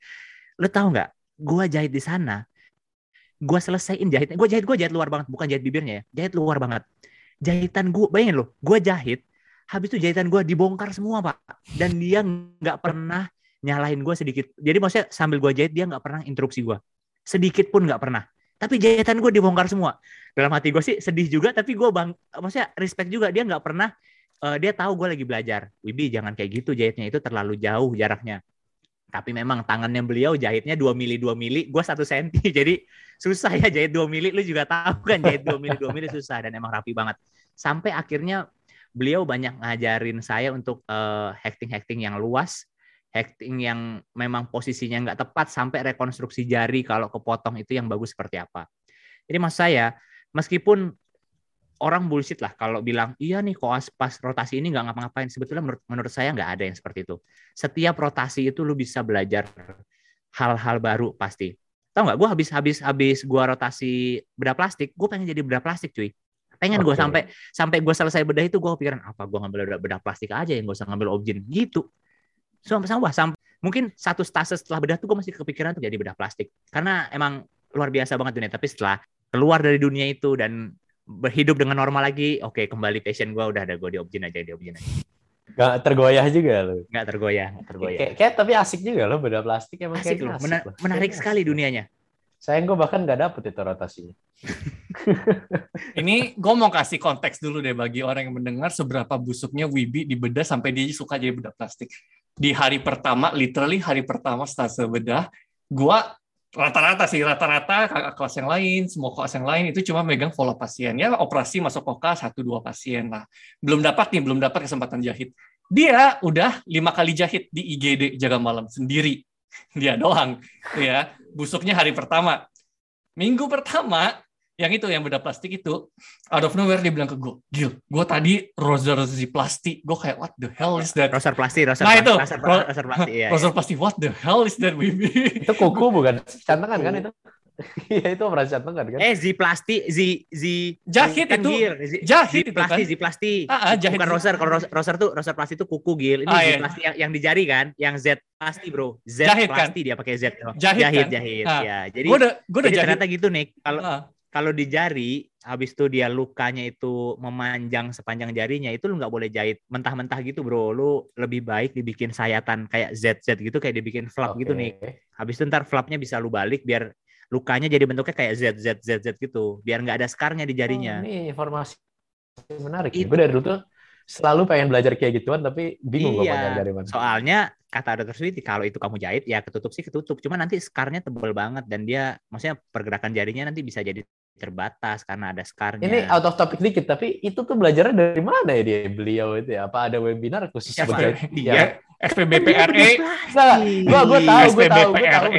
Lo tau nggak? Gua jahit di sana, gua selesaiin jahitnya. Gua jahit, gua jahit luar banget, bukan jahit bibirnya ya. Jahit luar banget. Jahitan gua, bayangin loh, gua jahit. Habis itu jahitan gua dibongkar semua pak. Dan dia nggak pernah nyalahin gue sedikit. Jadi maksudnya sambil gue jahit dia nggak pernah interupsi gue sedikit pun nggak pernah. Tapi jahitan gue dibongkar semua. Dalam hati gue sih sedih juga tapi gue bang maksudnya respect juga. Dia nggak pernah uh, dia tahu gue lagi belajar. Wibi jangan kayak gitu. Jahitnya itu terlalu jauh jaraknya. Tapi memang tangannya beliau jahitnya 2 mili 2 mili. Gue satu senti. Jadi susah ya jahit 2 mili. Lu juga tahu kan jahit 2 mili 2 mili susah dan emang rapi banget. Sampai akhirnya beliau banyak ngajarin saya untuk eh, hacking hacking yang luas acting yang memang posisinya nggak tepat sampai rekonstruksi jari kalau kepotong itu yang bagus seperti apa. Jadi mas saya, meskipun orang bullshit lah kalau bilang iya nih koas pas rotasi ini nggak ngapa-ngapain. Sebetulnya menurut menurut saya nggak ada yang seperti itu. Setiap rotasi itu lu bisa belajar hal-hal baru pasti. Tau nggak? Gue habis habis habis gue rotasi bedah plastik gue pengen jadi bedah plastik cuy. Pengen okay. gue sampai sampai gue selesai bedah itu gue pikiran apa gue ngambil bedah, bedah plastik aja yang gue usah ngambil objin? Gitu sampai sampai sampai mungkin satu stase setelah bedah tuh gue masih kepikiran tuh jadi bedah plastik karena emang luar biasa banget dunia tapi setelah keluar dari dunia itu dan berhidup dengan normal lagi oke okay, kembali passion gue udah ada gue di objin aja di objin aja Gak tergoyah juga lo. Gak tergoyah, gak tergoyah. Kayak, kayak tapi asik juga lo bedah plastik emang asik kayak loh. Mena asik menarik asik. sekali dunianya. Sayang gue bahkan gak dapet itu rotasinya. Ini gue mau kasih konteks dulu deh bagi orang yang mendengar seberapa busuknya Wibi di bedah sampai dia suka jadi bedah plastik di hari pertama, literally hari pertama stase bedah, gua rata-rata sih rata-rata kakak kelas yang lain, semua kelas yang lain itu cuma megang follow pasien ya operasi masuk koka satu dua pasien lah. Belum dapat nih, belum dapat kesempatan jahit. Dia udah lima kali jahit di IGD jaga malam sendiri. Dia doang, ya. Busuknya hari pertama. Minggu pertama yang itu yang beda plastik itu out of nowhere dia bilang ke gue Gil gue tadi roser si plastik gue kayak what the hell is that roser plastik roser nah itu roser, roser plastik iya, roser plastik what the hell is that baby itu kuku bukan cantengan kan itu Iya itu operasi cantengan kan? Eh zi plastik zi zi jahit kan itu zi, jahit zi plastik zi plastik. Ah, ah, jahit bukan roser kalau roser, roser tuh roser plastik itu kuku gil. Ini ah, zi iya. plastik yang, yang di jari kan, yang Z plastik bro. Z jahit plastik kan? dia pakai Z. Jahit jahit kan? jahit ah. ya. Jadi gua udah, gua udah jadi jahit. ternyata gitu nih kalau ah kalau di jari habis itu dia lukanya itu memanjang sepanjang jarinya itu lu nggak boleh jahit. Mentah-mentah gitu bro. Lu lebih baik dibikin sayatan kayak ZZ gitu kayak dibikin flap okay. gitu nih. Habis itu ntar flapnya bisa lu balik biar lukanya jadi bentuknya kayak ZZ ZZ gitu. Biar nggak ada skarnya di jarinya. Oh, ini informasi menarik itu. gue dari dulu tuh selalu pengen belajar kayak gituan tapi bingung iya, dari mana. Soalnya kata dokter Switi kalau itu kamu jahit ya ketutup sih ketutup. Cuma nanti skarnya tebal banget dan dia maksudnya pergerakan jarinya nanti bisa jadi terbatas karena ada skarnya. Ini out of topic dikit, tapi itu tuh belajarnya dari mana ya dia beliau itu ya? Apa ada webinar khusus ya, sebagai ya, FPBPRE? Enggak, gua gua tahu, gua tahu, gua tahu.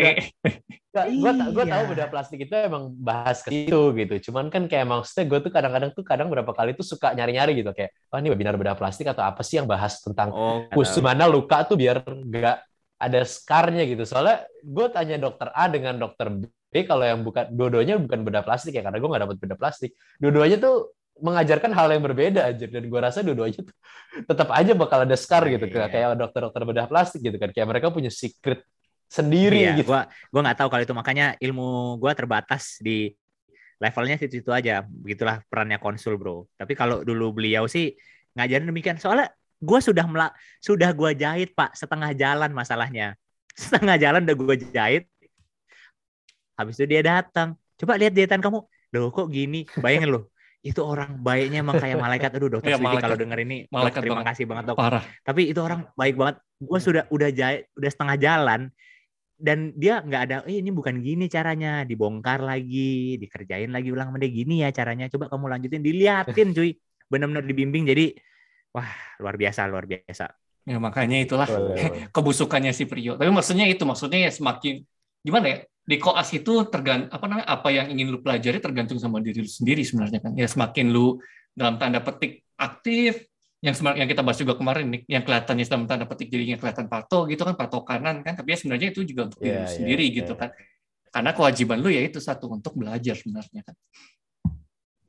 Gak, gue gue tahu beda plastik itu emang bahas ke situ gitu. Cuman kan kayak maksudnya gue tuh kadang-kadang tuh kadang berapa kali tuh suka nyari-nyari gitu kayak, oh ini webinar beda plastik atau apa sih yang bahas tentang oh, khusus mana luka tuh biar nggak ada skarnya gitu. Soalnya gue tanya dokter A dengan dokter B tapi kalau yang bukan dua-duanya bukan beda plastik ya karena gue nggak dapat beda plastik. Dua-duanya tuh mengajarkan hal yang berbeda aja dan gue rasa dua-duanya tuh tetap aja bakal ada scar gitu yeah. kayak dokter-dokter bedah plastik gitu kan kayak mereka punya secret sendiri iya, gitu. Gua gua nggak tahu kalau itu makanya ilmu gue terbatas di levelnya situ itu aja. Begitulah perannya konsul, Bro. Tapi kalau dulu beliau sih ngajarin demikian soalnya gue sudah melak sudah gue jahit, Pak, setengah jalan masalahnya. Setengah jalan udah gue jahit, Habis itu dia datang. Coba lihat jahitan kamu. Loh kok gini? Bayangin loh. Itu orang baiknya emang kayak malaikat. Aduh dokter ya, kalau denger ini. Malaikat terima banget. kasih banget dok. Parah. Tapi itu orang baik banget. Gue sudah udah jahit, udah setengah jalan. Dan dia nggak ada, eh ini bukan gini caranya. Dibongkar lagi, dikerjain lagi ulang mending gini ya caranya. Coba kamu lanjutin, diliatin cuy. Benar-benar dibimbing. Jadi, wah luar biasa, luar biasa. Ya makanya itulah kebusukannya si Prio. Tapi maksudnya itu, maksudnya ya semakin gimana ya? di koas itu tergant apa namanya apa yang ingin lu pelajari tergantung sama diri lu sendiri sebenarnya kan ya semakin lu dalam tanda petik aktif yang yang kita bahas juga kemarin nih, yang kelihatannya dalam tanda petik jadinya kelihatan pato gitu kan, pato kanan kan, tapi ya sebenarnya itu juga untuk diri Iya, iya, sendiri iya. gitu kan. Karena kewajiban lu ya itu satu untuk belajar sebenarnya kan.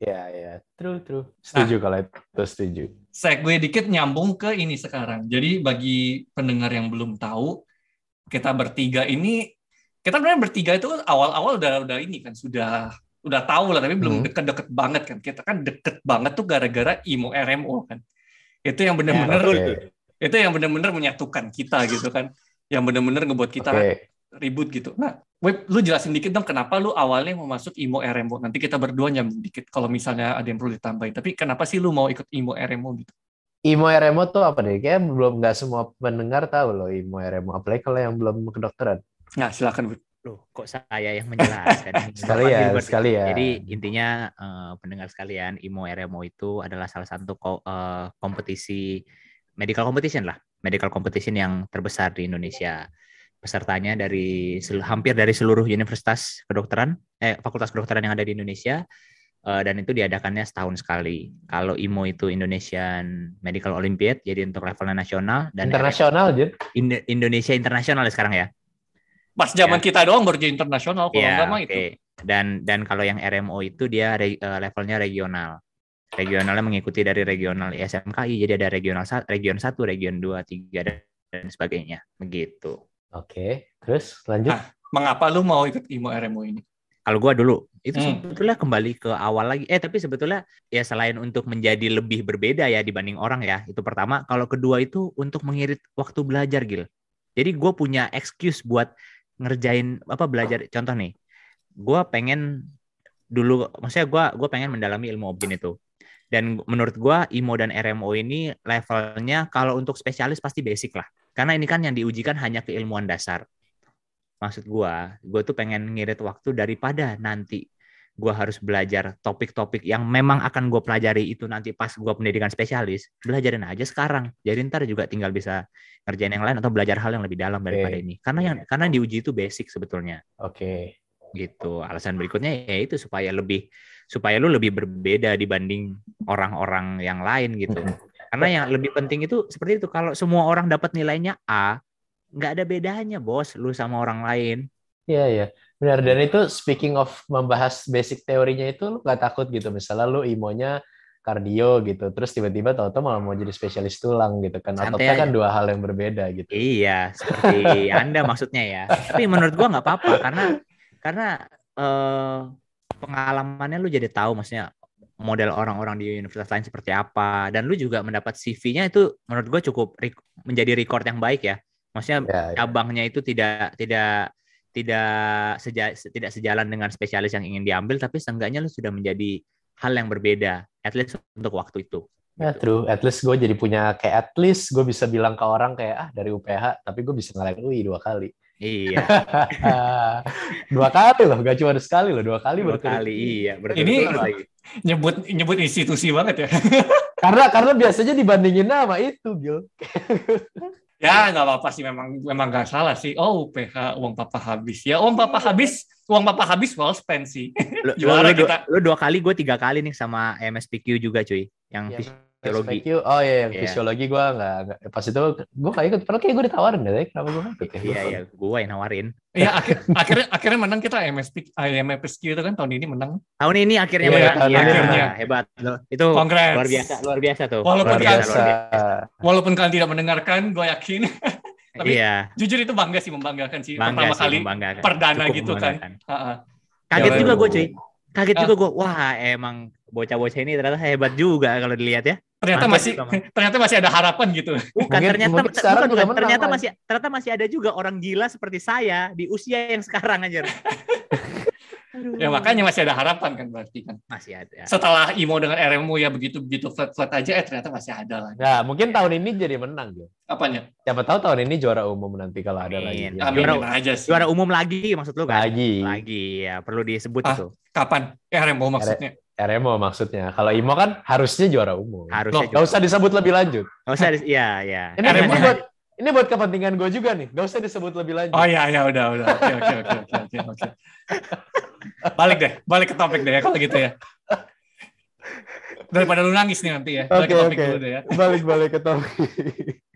Ya, ya. True, true. Setuju kalau itu setuju. Segue dikit nyambung ke ini sekarang. Jadi bagi pendengar yang belum tahu, kita bertiga ini kita sebenarnya bertiga itu awal-awal udah udah ini kan sudah udah tahu lah tapi belum Hmm. deket-deket banget kan. Kita kan deket banget tuh gara-gara IMO RMO kan. Itu yang bener-bener Oke, itu yang bener-bener menyatukan kita gitu kan. Yang bener-bener ngebuat kita oke. ribut gitu. Nah, Web, lu jelasin dikit dong kenapa lu awalnya mau masuk IMO RMO. Nanti kita berdua nyambung dikit kalau misalnya ada yang perlu ditambahin. Tapi kenapa sih lu mau ikut IMO RMO gitu? IMO RMO tuh apa deh? Kayaknya belum nggak semua pendengar tahu loh IMO RMO. Apalagi kalau yang belum kedokteran. Nah, silakan Web. Loh, kok saya yang menjelaskan? Sekali ya, Gilbert. sekali ya. Jadi intinya eh, pendengar sekalian, IMO RMO itu adalah salah satu ko- eh, kompetisi medical competition lah, medical competition yang terbesar di Indonesia. Pesertanya dari hampir dari seluruh universitas kedokteran, eh fakultas kedokteran yang ada di Indonesia. eh, dan itu diadakannya setahun sekali. Kalau IMO itu Indonesian Medical Olympiad, jadi untuk levelnya nasional dan Internasional, Jun. Indo- Indonesia internasional ya sekarang ya. Pas zaman kita doang baru jadi internasional kalau Iya, enggak mah oke. itu. Dan dan kalau yang RMO itu dia re- eh, levelnya regional. Regionalnya mengikuti dari regional ISMKI, jadi ada regional sa- region 1, region 2, 3 dan, dan sebagainya. Begitu. Oke, terus lanjut. Ah. Mengapa lu mau ikut IMO RMO ini? Kalau gua dulu itu Hmm. sebetulnya kembali ke awal lagi. Eh tapi sebetulnya ya selain untuk menjadi lebih berbeda ya dibanding orang ya. Itu pertama. Kalau kedua itu untuk mengirit waktu belajar Gil. Jadi gue punya excuse buat ngerjain apa belajar. Contoh nih, gua pengen dulu, maksudnya gua gua pengen mendalami ilmu objin itu. Dan menurut gua IMO dan RMO ini levelnya kalau untuk spesialis pasti basic lah. Karena ini kan yang diujikan hanya keilmuan dasar maksud gua, gua tuh pengen ngirit waktu daripada nanti gua harus belajar topik-topik yang memang akan gue pelajari itu nanti pas gua pendidikan spesialis, belajarin aja sekarang. Jadi ntar juga tinggal bisa ngerjain yang lain atau belajar hal yang lebih dalam daripada ini. Karena yang karena yang diuji itu basic sebetulnya. Oke. Gitu. Alasan berikutnya ya itu supaya lebih supaya lu lebih berbeda dibanding orang-orang yang lain gitu. Karena yang lebih penting itu seperti itu kalau semua orang dapat nilainya A, nggak ada bedanya bos lu sama orang lain. Iya, iya. Benar. Dan itu speaking of membahas basic teorinya itu lu nggak takut gitu. Misalnya lu imonya kardio gitu. Terus tiba-tiba tahu-tahu malah mau jadi spesialis tulang gitu kan. Ototnya kan dua hal yang berbeda gitu. Iya, seperti Anda maksudnya ya. Tapi menurut gua nggak apa-apa karena karena eh, pengalamannya lu jadi tahu maksudnya model orang-orang di universitas lain seperti apa dan lu juga mendapat CV-nya itu menurut gua cukup menjadi record yang baik ya. Maksudnya Ya, ya. cabangnya itu tidak tidak tidak seja, tidak sejalan dengan spesialis yang ingin diambil tapi seenggaknya lu sudah menjadi hal yang berbeda at least untuk waktu itu. Ya, Gitu. true. At least gue jadi punya kayak at least gue bisa bilang ke orang kayak ah dari UPH, tapi gue bisa ngalahin UI dua kali. Iya, dua kali loh, gak cuma sekali loh, dua kali dua kali iya. Ini- lagi. Nyebut nyebut institusi banget ya. Karena karena biasanya dibandingin sama itu, Gil. ya nggak apa-apa sih memang memang nggak salah sih. Oh PH uang papa habis ya. Uang papa habis, uang papa habis well spent sih. Lu, lu, Juara lu, dua, kita. lu dua kali, gue tiga kali nih sama MSPQ juga cuy, yang Yang fisiologi. SPQ, oh iya, yang Iya. fisiologi gue nggak, nggak- pas itu gue kayak ikut, padahal kayak gue ditawarin deh, kenapa gue nggak ikut ya? Iya iya, gue yang nawarin. Ya akhir, akhirnya akhirnya menang kita MSP IMFSQ itu kan tahun ini menang. Tahun ini akhirnya Iya, menang. tahun Iya, menang. hebat. Itu Congrats. luar biasa, luar biasa tuh. Walaupun Luar biasa. Walaupun kalian tidak mendengarkan, gue yakin Tapi- Iya, jujur itu bangga sih membanggakan sih bangga pertama sih kali membanggakan. perdana Cukup gitu kan. Kaget Ya, juga gue cuy. Kaget Ah. juga gue. Wah, emang bocah-bocah ini ternyata hebat juga kalau dilihat ya. Ternyata Mantap masih juga, Mang. ternyata masih ada harapan gitu. Bukan Mungkin- ternyata mungkin sekarang bukan, bukan. menang, ternyata Mas. masih ternyata masih ada juga orang gila seperti saya di usia yang sekarang aja. Ya makanya masih ada harapan kan berarti kan. masih ada. Setelah IMO dengan RMU ya begitu begitu flat flat aja eh ternyata masih ada lagi. Nah, mungkin tahun ini jadi menang, Gil. Apanya? Siapa tahu tahun ini juara umum nanti kalau ada lagi. Amin. Ya. Amin Juara- aja sih. Juara umum lagi maksud lu kan? Lagi. Lagi ya, perlu disebut Ah. itu. Kapan? RMU maksudnya. RMO maksudnya. Kalau IMO kan harusnya juara umum. Harusnya Gak usah disebut lebih lanjut. Gak usah, iya, iya. Ini, RMO. ini buat ini buat kepentingan gue juga nih. Gak usah disebut lebih lanjut. Oh iya ya udah udah. Oke oke oke oke oke oke. Balik deh, balik ke topik deh ya kalau gitu ya. Daripada lu nangis nih nanti ya. Balik ke topik oke. dulu deh ya. Balik-balik ke topik.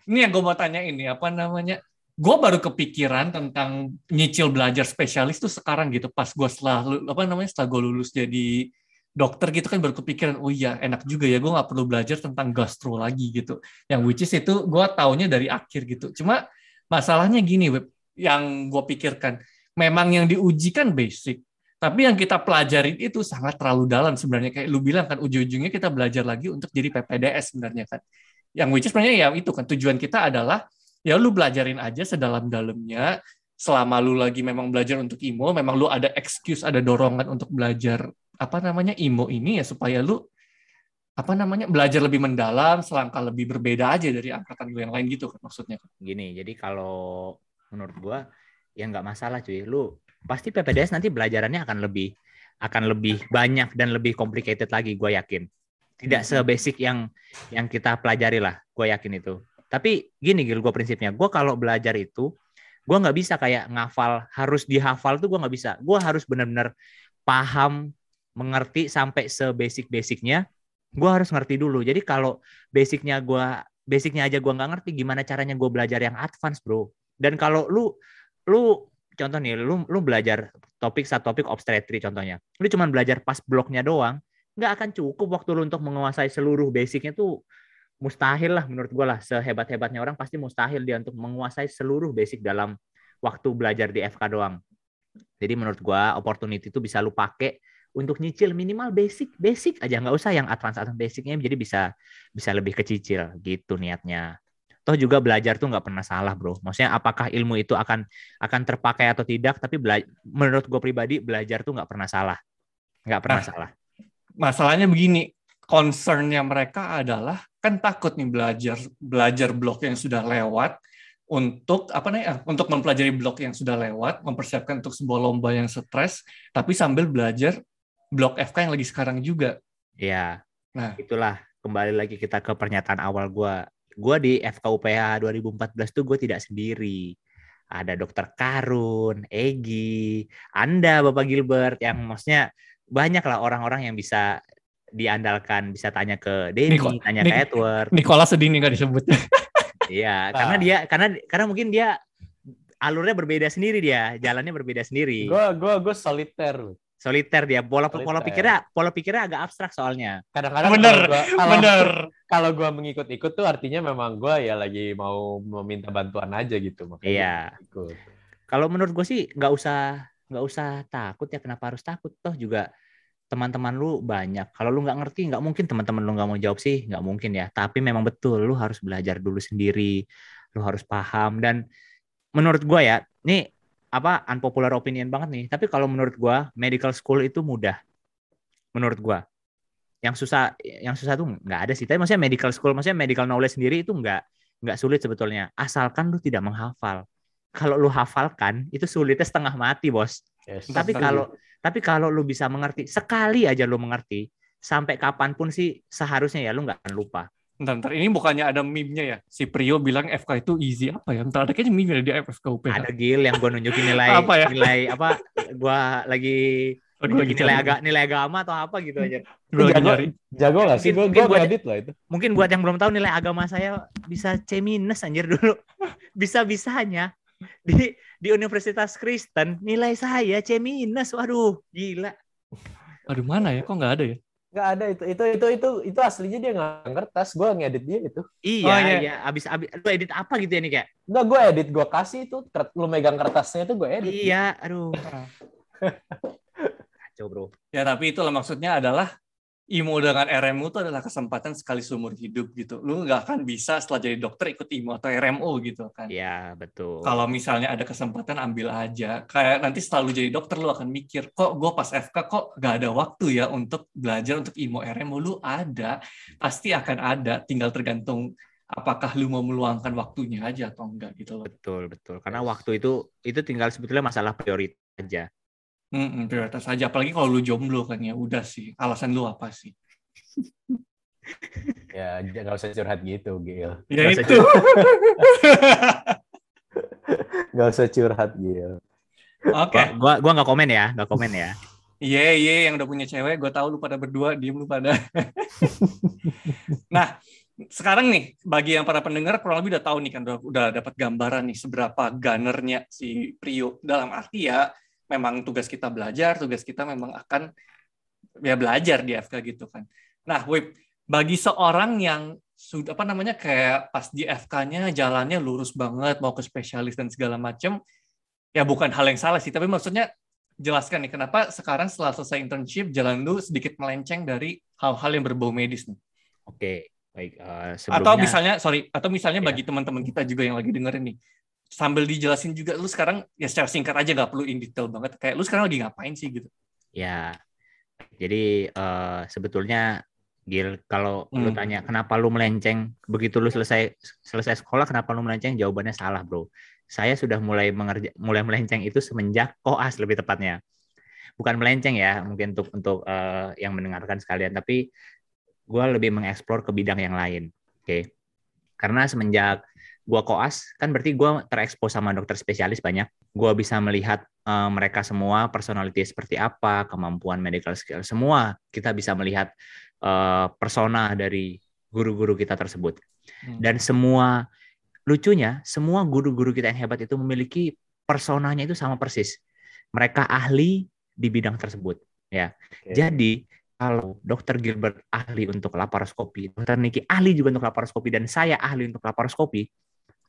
Ini yang gue mau tanya ini, apa namanya? Gue baru kepikiran tentang nyicil belajar spesialis tuh sekarang gitu. Pas gue setelah, apa namanya, setelah gue lulus jadi dokter gitu kan baru kepikiran, oh iya enak juga ya, gue nggak perlu belajar tentang gastro lagi gitu. Yang which is itu gue taunya dari akhir gitu. Cuma masalahnya gini, Web, yang gue pikirkan, memang yang diuji kan basic, tapi yang kita pelajarin itu sangat terlalu dalam sebenarnya. Kayak lu bilang kan, ujung-ujungnya kita belajar lagi untuk jadi PPDS sebenarnya kan. Yang which is sebenarnya ya itu kan, tujuan kita adalah, ya lu belajarin aja sedalam-dalamnya, selama lu lagi memang belajar untuk IMO, memang lu ada excuse, ada dorongan untuk belajar apa namanya IMO ini ya supaya lu apa namanya belajar lebih mendalam, selangkah lebih berbeda aja dari angkatan lu yang lain gitu kan maksudnya. Gini, jadi kalau menurut gua ya nggak masalah cuy. Lu pasti PPDS nanti belajarannya akan lebih akan lebih banyak dan lebih complicated lagi, gue yakin. Tidak Hmm. sebasic yang yang kita pelajari lah, gue yakin itu. Tapi gini Gil, gue prinsipnya, gue kalau belajar itu, gue nggak bisa kayak ngafal, harus dihafal tuh gue nggak bisa. Gue harus benar-benar paham, mengerti sampai sebasic-basicnya. Gue harus ngerti dulu. Jadi kalau basicnya gue, basicnya aja gue nggak ngerti, gimana caranya gue belajar yang advance, bro? Dan kalau lu, lu contoh nih, lu lu belajar topik satu topik obstetri contohnya, lu cuman belajar pas bloknya doang, nggak akan cukup waktu lu untuk menguasai seluruh basicnya tuh mustahil lah menurut gue lah sehebat hebatnya orang pasti mustahil dia untuk menguasai seluruh basic dalam waktu belajar di FK doang. Jadi menurut gue opportunity itu bisa lu pakai untuk nyicil minimal basic basic aja nggak usah yang advance advance basicnya jadi bisa bisa lebih kecicil gitu niatnya. Toh juga belajar tuh nggak pernah salah bro. Maksudnya apakah ilmu itu akan akan terpakai atau tidak? Tapi bela- menurut gue pribadi belajar tuh nggak pernah salah, nggak pernah Nah. salah. masalahnya begini concernnya mereka adalah kan takut nih belajar belajar blok yang sudah lewat untuk apa nih eh, untuk mempelajari blok yang sudah lewat mempersiapkan untuk sebuah lomba yang stres tapi sambil belajar blok FK yang lagi sekarang juga Ya, Nah. itulah kembali lagi kita ke pernyataan awal gue. Gue di FKUPH 2014 tuh gue tidak sendiri. Ada Dokter Karun, Egi, Anda Bapak Gilbert yang maksudnya banyak lah orang-orang yang bisa diandalkan, bisa tanya ke Denny, Niko- tanya Nik- ke Edward. Nicholas sedih nih nggak disebut Iya, Ah. karena dia karena karena mungkin dia alurnya berbeda sendiri dia, jalannya berbeda sendiri. Gue gua gua soliter. Soliter dia, pola pola Soliter. pikirnya pola pikirnya agak abstrak soalnya. Kadang-kadang Bener, kalau gua- kalau- bener Kalau gua mengikut-ikut tuh artinya memang gua ya lagi mau meminta bantuan aja gitu. Makanya Iya. ikut. Kalau menurut gue sih nggak usah nggak usah takut ya kenapa harus takut toh juga teman-teman lu banyak kalau lu nggak ngerti nggak mungkin teman-teman lu nggak mau jawab sih nggak mungkin ya tapi memang betul lu harus belajar dulu sendiri lu harus paham dan menurut gue ya ini apa unpopular opinion banget nih. Tapi kalau menurut gue medical school itu mudah. Menurut gue yang susah yang susah tuh nggak ada sih. Tapi maksudnya medical school maksudnya medical knowledge sendiri itu nggak nggak sulit sebetulnya. Asalkan lu tidak menghafal. Kalau lu hafalkan itu sulitnya setengah mati bos. Yes. tapi kalau tapi kalau lu bisa mengerti sekali aja lu mengerti sampai kapan pun sih seharusnya ya lu nggak akan lupa Bentar, bentar. Ini bukannya ada meme-nya ya? Si Prio bilang FK itu easy apa ya? Bentar, ada kayaknya meme di FK UPH. ada gil yang gue nunjukin nilai Apa ya? nilai apa gua lagi gua lagi nilai agak nilai agama atau apa gitu aja Gua lagi Jago. nyari. Jago gak sih? Mungkin- Gue gue buat- edit loh itu. mungkin buat yang belum tahu nilai agama saya bisa C minus anjir dulu bisa bisanya di di Universitas Kristen nilai saya C minus waduh gila Aduh, mana ya? Kok nggak ada ya? Gak ada itu itu itu itu itu aslinya dia nggak ngertas. Gue ngedit dia itu. iya Oh, iya. iya abis abis lu edit apa gitu ya nih kayak Enggak gue edit gue kasih itu lu megang kertasnya itu gue edit. iya aduh kacau bro Ya, tapi itulah maksudnya adalah IMO dengan RMU itu adalah kesempatan sekali seumur hidup gitu. Lu nggak akan bisa setelah jadi dokter ikut IMO atau RMU gitu kan. iya betul Kalau misalnya ada kesempatan ambil aja. Kayak nanti setelah lu jadi dokter lu akan mikir, kok gue pas FK kok nggak ada waktu ya untuk belajar untuk IMO RMU. Lu ada, pasti akan ada. Tinggal tergantung apakah lu mau meluangkan waktunya aja atau enggak gitu loh. betul betul karena waktu itu itu tinggal sebetulnya masalah prioritas aja Mm-mm, prioritas aja. Apalagi kalau lu jomblo kan ya, udah sih. Alasan lu apa sih? Ya nggak usah curhat gitu, Gil. Ya usah itu. Nggak usah curhat, Gil. Oke. gua gua gua nggak komen ya nggak komen ya Iya, yeah, iya, yeah, yang udah punya cewek, gue tahu lu pada berdua, diem lu pada. nah, sekarang nih, bagi yang para pendengar kurang lebih udah tahu nih kan, udah, udah dapat gambaran nih seberapa gunnernya si Prio. Dalam arti ya, memang tugas kita belajar, tugas kita memang akan ya belajar di FK gitu kan. Nah, Wib, bagi seorang yang sudah apa namanya kayak pas di FK-nya jalannya lurus banget mau ke spesialis dan segala macam, ya bukan hal yang salah sih, tapi maksudnya jelaskan nih kenapa sekarang setelah selesai internship jalan lu sedikit melenceng dari hal-hal yang berbau medis nih. Oke, baik. Uh, sebelumnya... Atau misalnya, sorry, atau misalnya ya. bagi teman-teman kita juga yang lagi dengerin nih, sambil dijelasin juga lu sekarang ya secara singkat aja nggak perlu in detail banget, kayak lu sekarang lagi ngapain sih gitu? Ya, jadi uh, sebetulnya Gil, kalau hmm. lu tanya kenapa lu melenceng begitu lu selesai selesai sekolah kenapa lu melenceng? Jawabannya salah, Bro saya sudah mulai mengerja, mulai melenceng itu semenjak koas lebih tepatnya. Bukan melenceng ya, mungkin untuk untuk uh, yang mendengarkan sekalian, tapi gue lebih mengeksplor ke bidang yang lain. Oke, okay? karena semenjak gue koas kan berarti gue terekspos sama dokter spesialis banyak. Gue bisa melihat uh, mereka semua personality seperti apa, kemampuan medical skill semua kita bisa melihat uh, persona dari guru-guru kita tersebut. Hmm. Dan semua lucunya semua guru-guru kita yang hebat itu memiliki personanya itu sama persis. Mereka ahli di bidang tersebut, ya. Okay. Jadi kalau Dokter Gilbert ahli untuk laparoskopi, Dokter Niki ahli juga untuk laparoskopi, dan saya ahli untuk laparoskopi,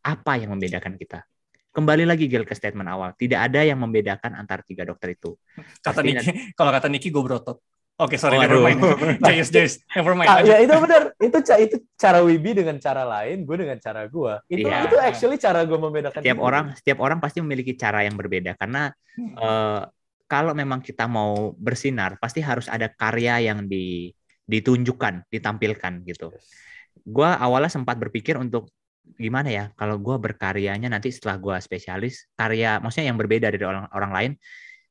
apa yang membedakan kita? Kembali lagi Gil ke statement awal, tidak ada yang membedakan antara tiga dokter itu. Kata Niki, kalau kata Niki gue berotot. Oke, okay, sorry, oh, never mind. Jayus, Jayus, never mind. Ah, ya itu benar. Itu itu cara Wibi dengan cara lain, gue dengan cara gue. Itu yeah. itu actually cara gue membedakan. Setiap orang, setiap orang pasti memiliki cara yang berbeda karena hmm. uh, kalau memang kita mau bersinar, pasti harus ada karya yang di, ditunjukkan, ditampilkan gitu. Gue awalnya sempat berpikir untuk gimana ya kalau gue berkaryanya nanti setelah gue spesialis karya maksudnya yang berbeda dari orang orang lain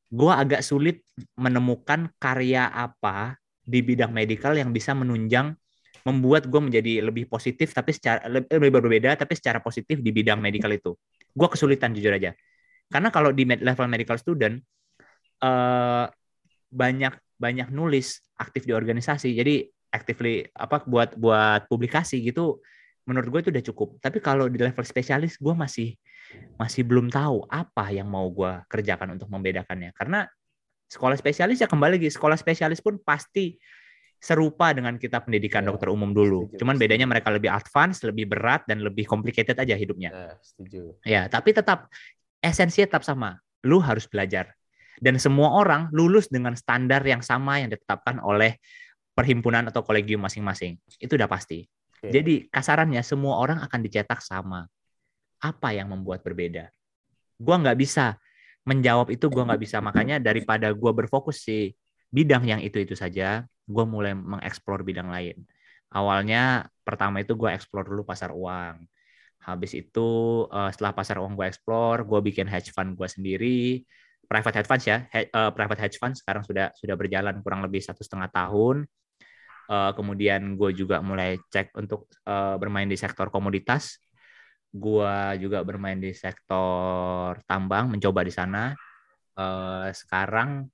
gue agak sulit menemukan karya apa di bidang medical yang bisa menunjang membuat gue menjadi lebih positif tapi secara lebih berbeda tapi secara positif di bidang medical itu. Gue kesulitan jujur aja. Karena kalau di level medical student uh, banyak banyak nulis aktif di organisasi. Jadi actively apa buat buat publikasi gitu menurut gue itu udah cukup tapi kalau di level spesialis gue masih masih belum tahu apa yang mau gue kerjakan untuk membedakannya. Karena sekolah spesialis ya kembali lagi, sekolah spesialis pun pasti serupa dengan kita pendidikan ya, dokter umum dulu. Setuju, Cuman bedanya mereka lebih advance, lebih berat dan lebih complicated aja hidupnya. Ya, setuju. Ya, tapi tetap esensinya tetap sama. Lu harus belajar. Dan semua orang lulus dengan standar yang sama yang ditetapkan oleh perhimpunan atau kolegium masing-masing. Itu udah pasti. Jadi kasarannya semua orang akan dicetak sama apa yang membuat berbeda? Gua nggak bisa menjawab itu, gua nggak bisa. Makanya daripada gua berfokus di bidang yang itu-itu saja, gua mulai mengeksplor bidang lain. Awalnya pertama itu gua eksplor dulu pasar uang. Habis itu uh, setelah pasar uang gue explore, gue bikin hedge fund gue sendiri, private hedge funds ya, he, uh, private hedge fund sekarang sudah sudah berjalan kurang lebih satu setengah tahun. Uh, kemudian gue juga mulai cek untuk uh, bermain di sektor komoditas gua juga bermain di sektor tambang, mencoba di sana. Uh, sekarang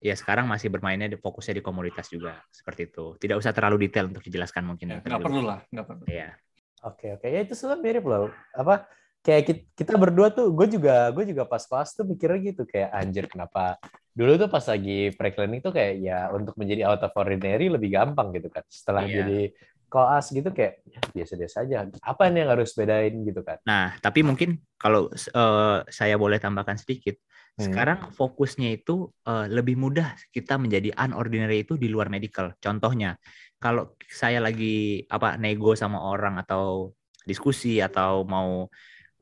ya sekarang masih bermainnya di fokusnya di komoditas juga seperti itu. Tidak usah terlalu detail untuk dijelaskan mungkin. Ya, nggak perlu lah, nggak perlu. Iya. Oke oke ya itu sebenarnya mirip loh. Apa kayak kita berdua tuh, gue juga gue juga pas pas tuh mikirnya gitu kayak anjir kenapa dulu tuh pas lagi preklinik tuh kayak ya untuk menjadi out of ordinary lebih gampang gitu kan. Setelah iya. jadi koas gitu kayak ya, biasa-biasa aja. Apa yang harus bedain gitu kan? Nah, tapi mungkin kalau uh, saya boleh tambahkan sedikit, hmm. sekarang fokusnya itu uh, lebih mudah kita menjadi unordinary itu di luar medical. Contohnya, kalau saya lagi apa nego sama orang atau diskusi atau mau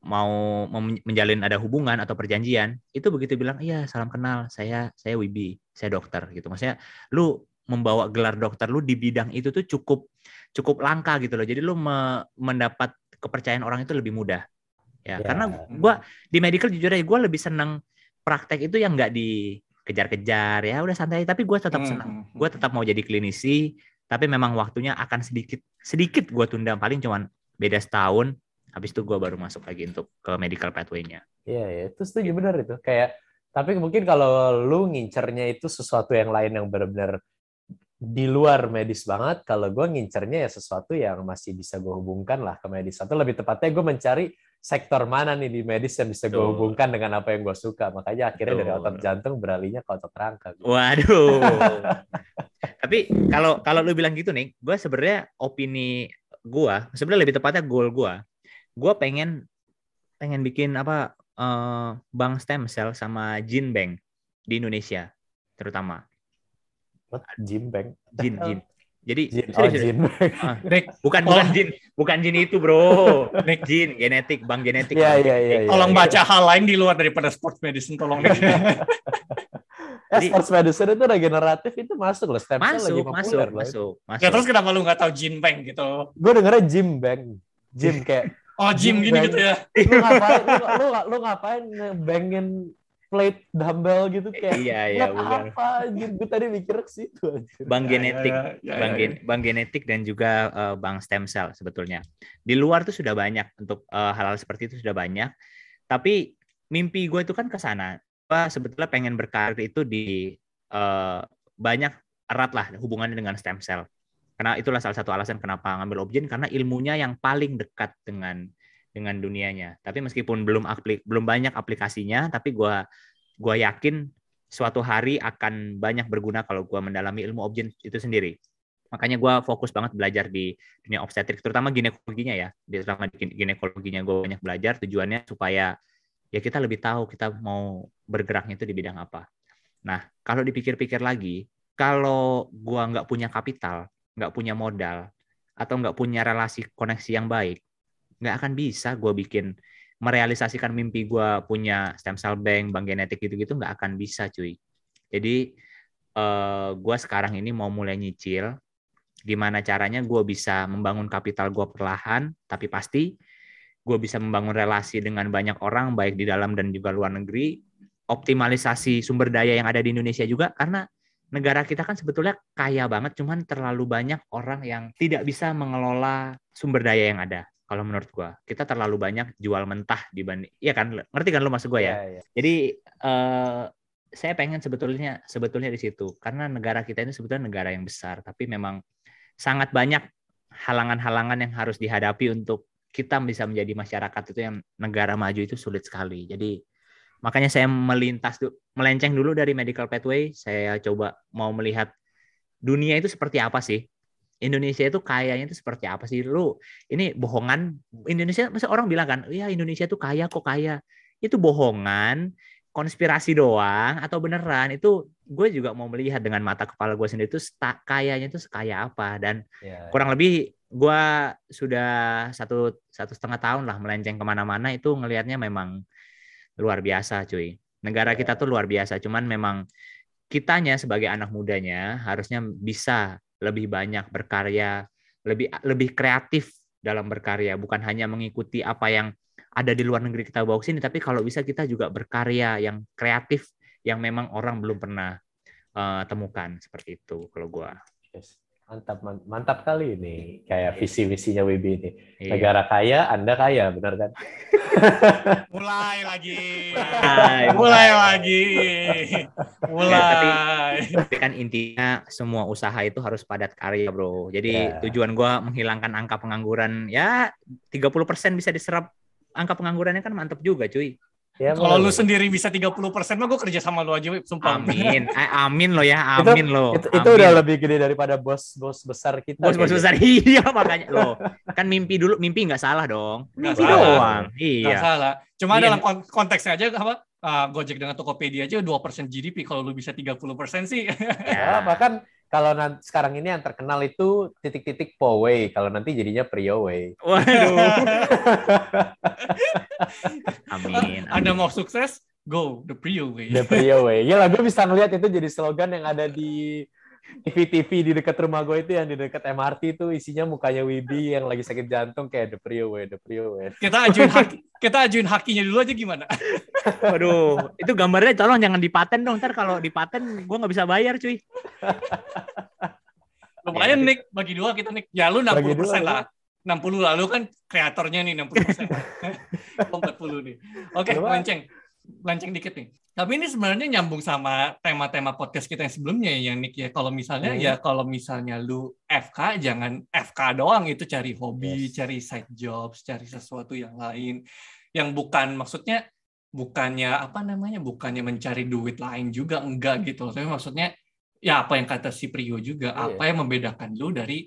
mau menjalin ada hubungan atau perjanjian, itu begitu bilang, "Iya, salam kenal, saya saya Wibi, saya dokter." gitu. Maksudnya lu membawa gelar dokter lu di bidang itu tuh cukup cukup langka gitu loh. Jadi lu me mendapat kepercayaan orang itu lebih mudah. Ya, yeah. karena gua di medical jujur aja gua lebih seneng praktek itu yang nggak dikejar-kejar ya udah santai tapi gue tetap hmm, senang hmm, gue hmm. tetap mau jadi klinisi tapi memang waktunya akan sedikit sedikit gue tunda paling cuman beda setahun habis itu gue baru masuk lagi untuk ke medical pathway-nya iya yeah, iya yeah. itu setuju benar itu kayak Tapi mungkin kalau lu ngincernya itu sesuatu yang lain yang benar-benar di luar medis banget, kalau gue ngincernya ya sesuatu yang masih bisa gue hubungkan lah ke medis. Atau lebih tepatnya gue mencari sektor mana nih di medis yang bisa gue hubungkan dengan apa yang gue suka. Makanya akhirnya dari Betul. otot jantung beralihnya ke otot rangka. Waduh. Tapi kalau kalau lu bilang gitu nih, gue sebenarnya opini gua sebenarnya lebih tepatnya goal gua. Gua pengen pengen bikin apa eh, bank stem cell sama gene bank di Indonesia terutama What? Gym bank. gene gene. Jadi Gym. Oh, serius, serius. gym bank. Nick, bukan Oh. bukan gene, bukan gene itu, Bro. Gene genetik, bank genetik. Iya, Bank iya, genetik. iya, iya. tolong baca hal lain di luar daripada sports medicine, tolong Nick. Eh, Jadi- sports medicine itu regeneratif itu masuk loh. Stem cell lagi Masuk, populer masuk, loh. masuk, masuk. ya terus kenapa lu nggak tahu gene bank gitu? Gue dengernya gym bank. Gym kayak Oh, gym gini bank. gitu ya. lu ngapain lu, lu, lu ngapain ngebangin plate dumbbell gitu kayak Iya, iya, bukan. apa anjir gue tadi mikir ke situ anjir. Bank Ya, genetik, ya, ya, ya, bank, ya. gen- bank genetik dan juga eh, bank stem cell sebetulnya. Di luar tuh sudah banyak untuk eh, hal-hal seperti itu sudah banyak. Tapi mimpi gue itu kan ke sana. Gue sebetulnya pengen berkarir itu di eh, banyak erat lah hubungannya dengan stem cell. Karena itulah salah satu alasan kenapa ngambil Obgen karena ilmunya yang paling dekat dengan dengan dunianya. Tapi meskipun belum aplik belum banyak aplikasinya, tapi gua gua yakin suatu hari akan banyak berguna kalau gua mendalami ilmu Obgen itu sendiri. Makanya gua fokus banget belajar di dunia obstetrik, terutama ginekologinya ya. Terutama gine- ginekologinya gue banyak belajar. Tujuannya supaya ya kita lebih tahu kita mau bergeraknya itu di bidang apa. Nah, kalau dipikir-pikir lagi, kalau gua nggak punya kapital, nggak punya modal, atau nggak punya relasi koneksi yang baik, nggak akan bisa gue bikin merealisasikan mimpi gue punya stem cell bank, bank genetik gitu-gitu nggak akan bisa cuy. Jadi eh, gue sekarang ini mau mulai nyicil gimana caranya gue bisa membangun kapital gue perlahan, tapi pasti gue bisa membangun relasi dengan banyak orang baik di dalam dan juga luar negeri, optimalisasi sumber daya yang ada di Indonesia juga karena negara kita kan sebetulnya kaya banget, cuman terlalu banyak orang yang tidak bisa mengelola sumber daya yang ada. Kalau menurut gua, kita terlalu banyak jual mentah dibanding, iya kan? Ngerti kan lu maksud gua ya? Iya, iya. Jadi eh, saya pengen sebetulnya sebetulnya di situ karena negara kita ini sebetulnya negara yang besar, tapi memang sangat banyak halangan-halangan yang harus dihadapi untuk kita bisa menjadi masyarakat itu yang negara maju itu sulit sekali. Jadi makanya saya melintas melenceng dulu dari medical pathway, saya coba mau melihat dunia itu seperti apa sih? Indonesia itu kayanya itu seperti apa sih? Lu ini bohongan Indonesia masa orang bilang kan, "Ya Indonesia itu kaya kok kaya." Itu bohongan, konspirasi doang atau beneran? Itu gue juga mau melihat dengan mata kepala gue sendiri itu kayanya itu sekaya apa dan Iya. kurang lebih gue sudah satu satu setengah tahun lah melenceng ke mana-mana itu ngelihatnya memang luar biasa cuy. Negara kita tuh luar biasa cuman memang kitanya sebagai anak mudanya harusnya bisa lebih banyak berkarya lebih lebih kreatif dalam berkarya. Bukan hanya mengikuti apa yang ada di luar negeri kita bawa ke sini tapi kalau bisa kita juga berkarya yang kreatif yang memang orang belum pernah eh, temukan. Seperti itu kalau gua. Yes. Mantap, man- mantap kali ini kayak visi misinya WB ini. Iya. Negara kaya, Anda kaya, benar kan? Mulai lagi. Mulai, Mulai lagi. Ya, Mulai. Tapi kan intinya semua usaha itu harus padat karya, Bro. Jadi Ya. tujuan gua menghilangkan angka pengangguran ya 30% bisa diserap angka penganggurannya kan mantep juga, cuy. Ya, Kalau lu sendiri bisa 30% mah gue kerja sama lu aja, Wip. sumpah. Amin. Eh, amin lo ya, amin lo. itu, itu udah lebih gede daripada bos-bos besar kita. bos-bos besar iya makanya lo. Kan mimpi dulu, mimpi nggak salah dong. Nggak Mimpi salah. doang. Nggak Iya. salah. Cuma Iya. dalam kon- konteksnya aja apa? ah, Gojek dengan Tokopedia aja 2% GDP. Kalau lu bisa 30% sih. Ya, Ya. bahkan kalau nanti sekarang ini yang terkenal itu titik-titik Poway, kalau nanti jadinya Prioway. Waduh. Amin. Anda amin. mau sukses? Go the Prio way. The Prioway. Gila, gue bisa ngeliat itu jadi slogan yang ada di TV-TV di dekat rumah gue itu yang di dekat MRT itu isinya mukanya Wibi yang lagi sakit jantung kayak The Prioway, The Prioway. Kita ajuin haki, kita ajuin hakinya dulu aja gimana? Waduh, itu gambarnya tolong jangan dipaten dong. Ntar kalau dipaten gue nggak bisa bayar, cuy. Lumayan Nick, bagi dua kita Nick. Ya lu 60% Bagi dua, lah. 60 lalu kan kreatornya nih 60%. Oh, 40 nih. Oke, Coba. Menceng. Lancing dikit nih. Tapi ini sebenarnya nyambung sama tema-tema podcast kita yang sebelumnya ya, Nick ya. Kalau misalnya Hmm. ya kalau misalnya lu FK jangan FK doang itu cari hobi, Yes. cari side jobs, cari sesuatu yang lain yang bukan maksudnya bukannya apa namanya? bukannya mencari duit lain juga enggak gitu. Tapi maksudnya ya apa yang kata si Prio juga, Iya. apa yang membedakan lu dari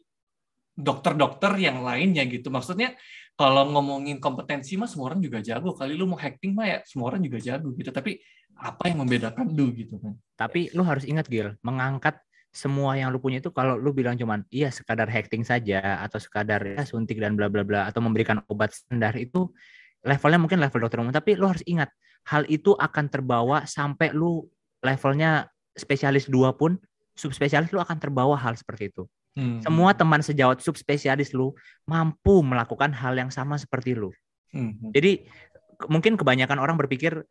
dokter-dokter yang lainnya gitu. Maksudnya kalau ngomongin kompetensi mah semua orang juga jago. Kali lu mau hacking mah ya semua orang juga jago gitu. Tapi apa yang membedakan lu gitu kan? Tapi lu harus ingat Gil, mengangkat semua yang lu punya itu kalau lu bilang cuman iya sekadar hacking saja atau sekadar ya, suntik dan bla bla bla atau memberikan obat standar itu levelnya mungkin level dokter umum tapi lu harus ingat hal itu akan terbawa sampai lu levelnya spesialis dua pun subspesialis lu akan terbawa hal seperti itu. Hmm. Semua teman sejawat subspesialis lu mampu melakukan hal yang sama seperti lu. Hmm. Jadi ke- mungkin kebanyakan orang berpikir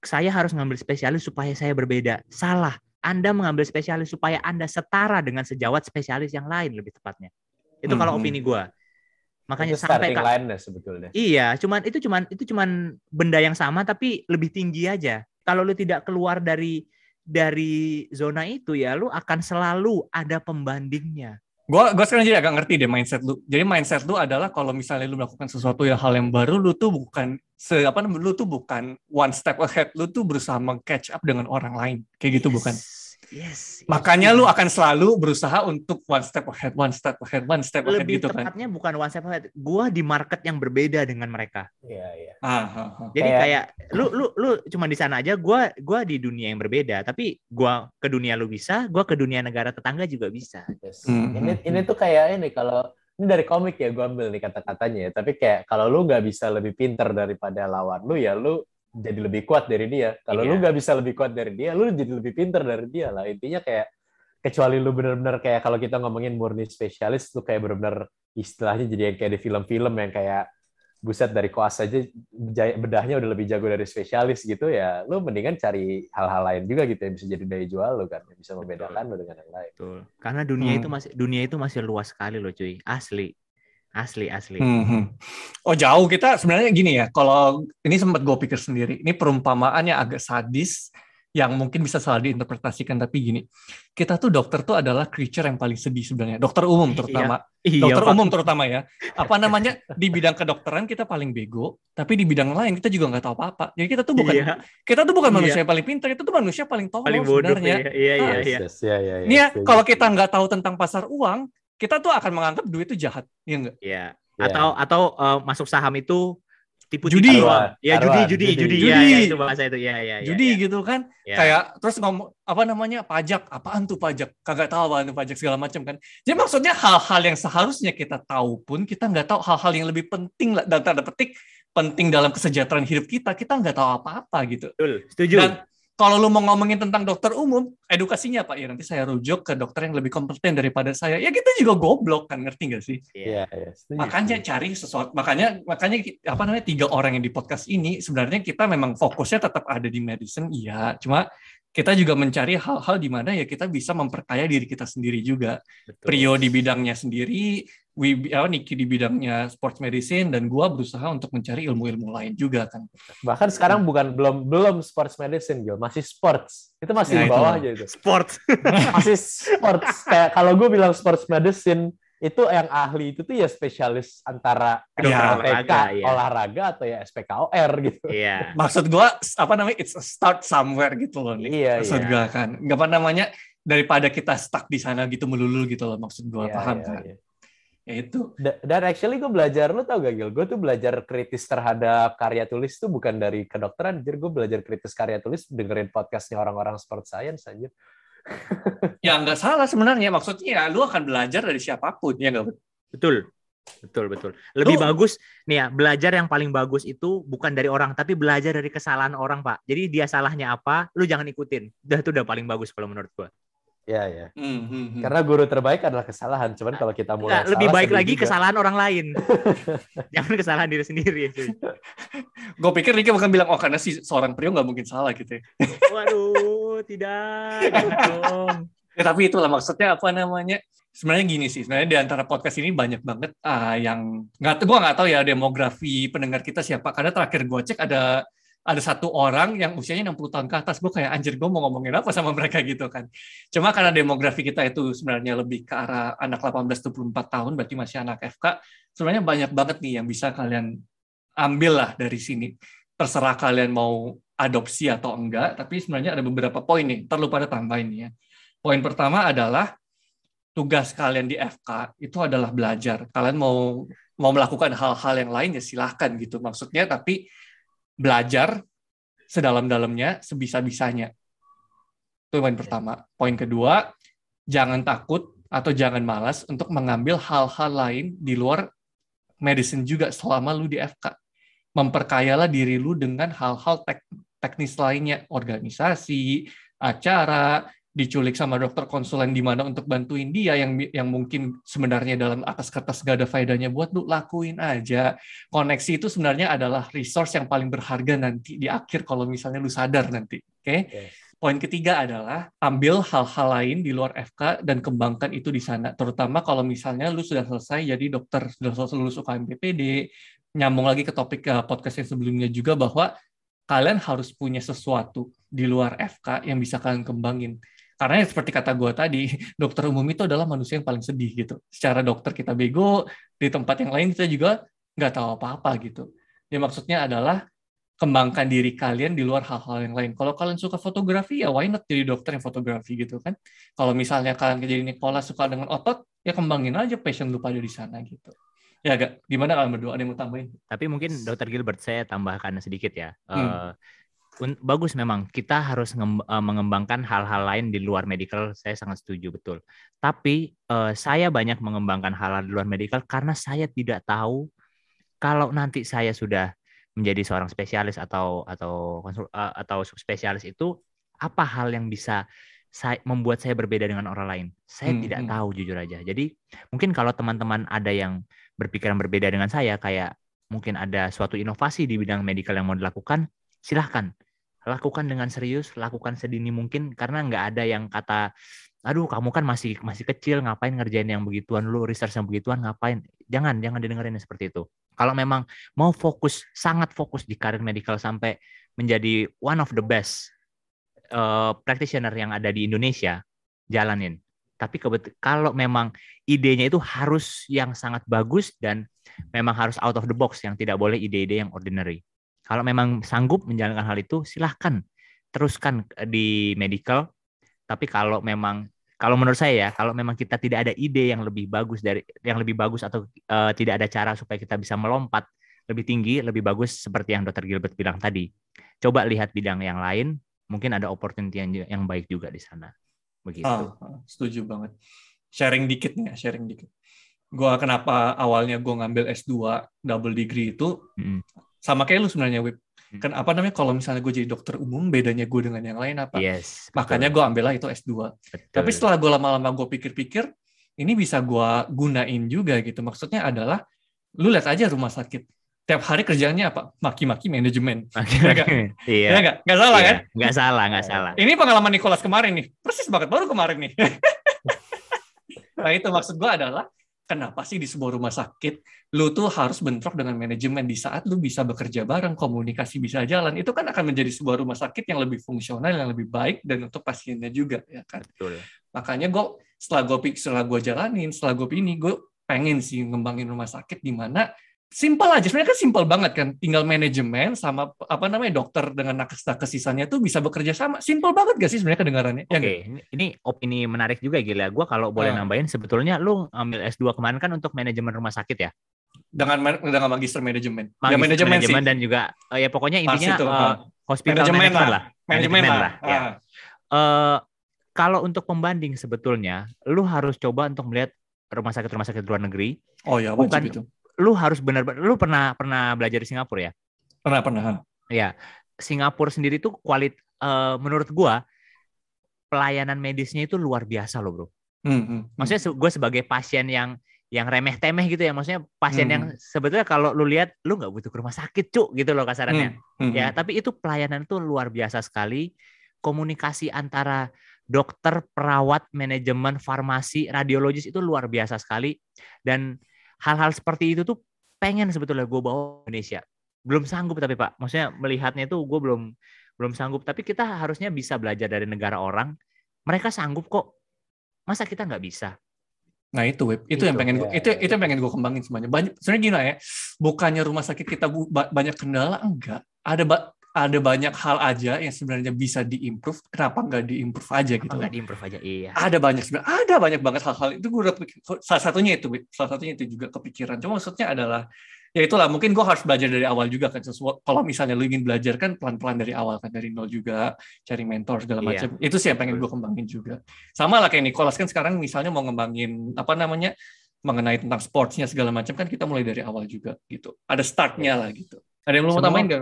saya harus ngambil spesialis supaya saya berbeda. Salah. Anda mengambil spesialis supaya Anda setara dengan sejawat spesialis yang lain lebih tepatnya. Itu kalau Mhm. opini gua. Makanya Itu sampai starting Kak- line-nya sebetulnya. Iya, cuman itu cuman itu cuman benda yang sama tapi lebih tinggi aja. Kalau lu tidak keluar dari dari zona itu ya lu akan selalu ada pembandingnya. Gua gua sekarang jadi agak ngerti deh mindset lu. Jadi mindset lu adalah kalau misalnya lu melakukan sesuatu yang hal yang baru, lu tuh bukan se apa namanya, lu tuh bukan one step ahead, lu tuh berusaha meng-catch up dengan orang lain. Kayak gitu bukan? Yes. yes. Makanya lu akan selalu berusaha untuk one step ahead, one step ahead, one step ahead lebih gitu kan. tepatnya bukan one step ahead. Gua di market yang berbeda dengan mereka. Iya, iya. Ah, ah, ah. Jadi Kayak- kayak, lu lu lu cuma di sana aja, gua gua di dunia yang berbeda, tapi gua ke dunia lu bisa, gua ke dunia negara tetangga juga bisa. Yes. Hmm, Ini ini tuh kayak ini kalau ini dari komik ya gue ambil nih kata-katanya ya. Tapi kayak kalau lu nggak bisa lebih pinter daripada lawan lu ya lu jadi lebih kuat dari dia. Kalau lu Iya. nggak bisa lebih kuat dari dia, lu jadi lebih pinter dari dia lah. Intinya kayak kecuali lu bener-bener kayak kalau kita ngomongin murni spesialis lu kayak bener-bener istilahnya jadi yang kayak di film-film yang kayak buset dari koas aja bedahnya udah lebih jago dari spesialis gitu ya lu mendingan cari hal-hal lain juga gitu yang bisa jadi daya jual lu kan yang bisa membedakan lu dengan yang lain Betul. Karena dunia Hmm. itu masih dunia itu masih luas sekali loh, cuy. Asli. Asli asli. Hmm, hmm. Oh jauh kita sebenarnya gini ya. Kalau ini sempat gue pikir sendiri, ini perumpamaannya agak sadis yang mungkin bisa salah diinterpretasikan tapi gini, kita tuh dokter tuh adalah creature yang paling sedih sebenarnya. Dokter umum terutama, Iya, dokter Pak. umum terutama ya. Apa namanya di bidang kedokteran kita paling bego, tapi di bidang lain kita juga nggak tahu apa-apa. Jadi kita tuh bukan Iya, kita tuh bukan Iya. manusia yang paling pintar, itu tuh manusia paling tolol paling bodoh sebenarnya. iya, iya, iya, Ah, iya. Yes, yes, ya, ya, kalau kita nggak tahu tentang pasar uang, kita tuh akan menganggap duit itu jahat, ya enggak? Iya. Iya. Atau atau eh, masuk saham itu tipu Judi. doang. Ya judi Taruhan, judi judi. judi. Judi. Iya, iya, itu bahasa itu. Iya, iya, iya. Judi iya. gitu kan. Iya. kayak terus ngomong apa namanya pajak apaan tuh pajak kagak tahu apaan tuh pajak segala macam kan jadi maksudnya hal-hal yang seharusnya kita tahu pun kita nggak tahu hal-hal yang lebih penting lah dalam tanda petik penting dalam kesejahteraan hidup kita kita nggak tahu apa-apa gitu Betul. Setuju. dan kalau lu mau ngomongin tentang dokter umum edukasinya pak ya nanti saya rujuk ke dokter yang lebih kompeten daripada saya. Ya kita juga goblok kan ngerti nggak sih? Iya. Iya, iya, setuju, makanya cari sesuatu makanya makanya apa namanya tiga orang yang di podcast ini sebenarnya kita memang fokusnya tetap ada di medicine iya. Cuma kita juga mencari hal-hal di mana ya kita bisa memperkaya diri kita sendiri juga. Betul. Prio di bidangnya sendiri Wi, apa, Niki di bidangnya sports medicine dan gua berusaha untuk mencari ilmu-ilmu lain juga kan bahkan sekarang bukan belum belum sports medicine Gil. masih sports itu masih Ya, di itu. bawah aja itu Sport. masih sports kayak kalau gue bilang sports medicine itu yang ahli itu tuh ya spesialis antara Kedokteran SPK, olahraga, iya. olahraga atau ya SPKOR gitu. Iya. maksud gua apa namanya it's a start somewhere gitu loh Nik. Iya, maksud iya. gua kan nggak apa namanya daripada kita stuck di sana gitu melulu gitu loh maksud gua Iya, paham iya, kan iya. Ya itu Da- Dan actually gue belajar, lu tau gak Gil? Gue tuh belajar kritis terhadap karya tulis tuh bukan dari kedokteran, jadi gue belajar kritis karya tulis dengerin podcastnya orang-orang sport science anjir. Ya nggak salah sebenarnya maksudnya ya, lu akan belajar dari siapa pun ya nggak Betul. Betul, betul. Lebih Lu- bagus nih ya, belajar yang paling bagus itu bukan dari orang, tapi belajar dari kesalahan orang, Pak. Jadi dia salahnya apa, lu jangan ikutin. Udah itu udah paling bagus kalau menurut gua. Ya ya. Hmm, hmm, hmm. Karena guru terbaik adalah kesalahan. Cuman kalau kita mulai Enggak, lebih baik lagi juga. kesalahan orang lain. jangan kesalahan diri sendiri. cuy. gue pikir Ricky bukan bilang oh karena si seorang pria nggak mungkin salah gitu ya. Waduh, tidak. Dong. Ya, tapi itulah maksudnya apa namanya sebenarnya gini sih sebenarnya di antara podcast ini banyak banget ah, yang nggak gue nggak tahu ya demografi pendengar kita siapa karena terakhir gue cek ada ada satu orang yang usianya 60 tahun ke atas, gue kayak anjir gue mau ngomongin apa sama mereka gitu kan. Cuma karena demografi kita itu sebenarnya lebih ke arah anak 18-24 tahun, berarti masih anak FK, sebenarnya banyak banget nih yang bisa kalian ambil lah dari sini. Terserah kalian mau adopsi atau enggak, tapi sebenarnya ada beberapa poin nih, terlalu pada tambahin ya. Poin pertama adalah tugas kalian di FK itu adalah belajar. Kalian mau mau melakukan hal-hal yang lain ya silahkan gitu. Maksudnya tapi belajar sedalam-dalamnya, sebisa-bisanya. Itu poin pertama. Poin kedua, jangan takut atau jangan malas untuk mengambil hal-hal lain di luar medicine juga selama lu di FK. Memperkayalah diri lu dengan hal-hal tek teknis lainnya, organisasi, acara, diculik sama dokter konsulen di mana untuk bantuin dia yang yang mungkin sebenarnya dalam atas kertas gak ada faedahnya buat lu lakuin aja. Koneksi itu sebenarnya adalah resource yang paling berharga nanti di akhir kalau misalnya lu sadar nanti. Oke. Okay? Okay. Poin ketiga adalah ambil hal-hal lain di luar FK dan kembangkan itu di sana. Terutama kalau misalnya lu sudah selesai jadi dokter, sudah selesai lulus UKM PPD, nyambung lagi ke topik uh, podcast yang sebelumnya juga bahwa kalian harus punya sesuatu di luar FK yang bisa kalian kembangin karena ya seperti kata gue tadi, dokter umum itu adalah manusia yang paling sedih gitu. Secara dokter kita bego, di tempat yang lain kita juga nggak tahu apa-apa gitu. Ya maksudnya adalah kembangkan diri kalian di luar hal-hal yang lain. Kalau kalian suka fotografi, ya why not jadi dokter yang fotografi gitu kan. Kalau misalnya kalian jadi Nicola suka dengan otot, ya kembangin aja passion lu pada di sana gitu. Ya agak gimana kalian berdua ada yang mau tambahin? Tapi mungkin dokter Gilbert saya tambahkan sedikit ya. Hmm. Uh, bagus memang. Kita harus eh, mengembangkan hal-hal lain di luar medical saya sangat setuju betul. Tapi uh, saya banyak mengembangkan hal-hal di luar medical karena saya tidak tahu kalau nanti saya sudah menjadi seorang spesialis atau atau konsul, uh, atau subspesialis itu apa hal yang bisa saya membuat saya berbeda dengan orang lain? Saya hmm, tidak hmm. tahu jujur aja. Jadi mungkin kalau teman-teman ada yang berpikiran berbeda dengan saya kayak mungkin ada suatu inovasi di bidang medical yang mau dilakukan silahkan lakukan dengan serius, lakukan sedini mungkin karena nggak ada yang kata, aduh kamu kan masih masih kecil, ngapain ngerjain yang begituan, lu research yang begituan, ngapain? Jangan, jangan didengerin seperti itu. Kalau memang mau fokus, sangat fokus di karir medical sampai menjadi one of the best uh, practitioner yang ada di Indonesia, jalanin. Tapi kalau memang idenya itu harus yang sangat bagus dan memang harus out of the box, yang tidak boleh ide-ide yang ordinary kalau memang sanggup menjalankan hal itu, silahkan teruskan di medical. Tapi kalau memang kalau menurut saya ya, kalau memang kita tidak ada ide yang lebih bagus dari yang lebih bagus atau uh, tidak ada cara supaya kita bisa melompat lebih tinggi, lebih bagus seperti yang Dr. Gilbert bilang tadi. Coba lihat bidang yang lain, mungkin ada opportunity yang, yang baik juga di sana. Begitu. Oh, setuju banget. Sharing dikit nih, sharing dikit. Gua kenapa awalnya gue ngambil S2 double degree itu hmm sama kayak lu sebenarnya Wip. Hmm. kan apa namanya kalau misalnya gue jadi dokter umum bedanya gue dengan yang lain apa? Yes, makanya gue ambil lah itu S2 betul. tapi setelah gue lama-lama gue pikir-pikir ini bisa gue gunain juga gitu. Maksudnya adalah lu lihat aja rumah sakit. Tiap hari kerjanya apa? Maki-maki manajemen. Maki iya ya gak? Gak salah iya. kan? Nggak salah nggak salah. Ini pengalaman Nicholas kemarin nih. Persis banget baru kemarin nih. Nah itu maksud gue adalah kenapa sih di sebuah rumah sakit lu tuh harus bentrok dengan manajemen di saat lu bisa bekerja bareng, komunikasi bisa jalan, itu kan akan menjadi sebuah rumah sakit yang lebih fungsional, yang lebih baik dan untuk pasiennya juga ya kan. Betul. Makanya gue setelah gue setelah gue jalanin, setelah gue ini gue pengen sih ngembangin rumah sakit di mana simpel aja sebenarnya kan simpel banget kan tinggal manajemen sama apa namanya dokter dengan nakes nakes sisanya tuh bisa bekerja sama simpel banget gak sih sebenarnya kedengarannya ya oke okay. ini, ini opini menarik juga gila gue kalau boleh uh. nambahin sebetulnya lu ambil S2 kemarin kan untuk manajemen rumah sakit ya dengan dengan magister manajemen magister ya manajemen, manajemen dan juga uh, ya pokoknya intinya itu, uh, hospital manajemen lah. lah manajemen, lah, lah. Uh. Ya. Uh, kalau untuk pembanding sebetulnya lu harus coba untuk melihat rumah sakit rumah sakit luar negeri oh ya bukan itu lu harus benar-benar lu pernah pernah belajar di Singapura ya? Pernah pernah. Ya, Singapura sendiri tuh kualit uh, menurut gua pelayanan medisnya itu luar biasa loh bro. Hmm, hmm, hmm. Maksudnya gue sebagai pasien yang yang remeh temeh gitu ya, maksudnya pasien hmm. yang sebetulnya kalau lu lihat lu nggak butuh ke rumah sakit cuk gitu loh kasarannya. Hmm. Hmm. Ya, hmm. tapi itu pelayanan itu luar biasa sekali. Komunikasi antara dokter, perawat, manajemen, farmasi, radiologis itu luar biasa sekali dan hal-hal seperti itu tuh pengen sebetulnya gue bawa Indonesia. belum sanggup tapi Pak. Maksudnya melihatnya itu gue belum belum sanggup. Tapi kita harusnya bisa belajar dari negara orang. Mereka sanggup kok. Masa kita nggak bisa? Nah itu web itu, Itu, yang pengen gue ya, itu ya. itu yang pengen gue kembangin semuanya. Banyak sebenarnya gini lah ya, bukannya rumah sakit kita bu- ba- banyak kendala enggak. Ada ba- ada banyak hal aja yang sebenarnya bisa diimprove. Kenapa nggak diimprove aja gitu? Nggak diimprove aja? Iya. Ada banyak sebenarnya ada banyak banget hal-hal itu gue udah pikir- salah satunya itu salah satunya itu juga kepikiran. Cuma maksudnya adalah ya itulah mungkin gue harus belajar dari awal juga kan sesuatu kalau misalnya lu ingin belajar kan pelan-pelan dari awal kan dari nol juga cari mentor segala Iya. macam itu sih yang pengen gue kembangin juga sama lah kayak Nicholas kan sekarang misalnya mau ngembangin apa namanya mengenai tentang sportsnya segala macam kan kita mulai dari awal juga gitu ada startnya lah gitu ada yang lu mau tambahin gak?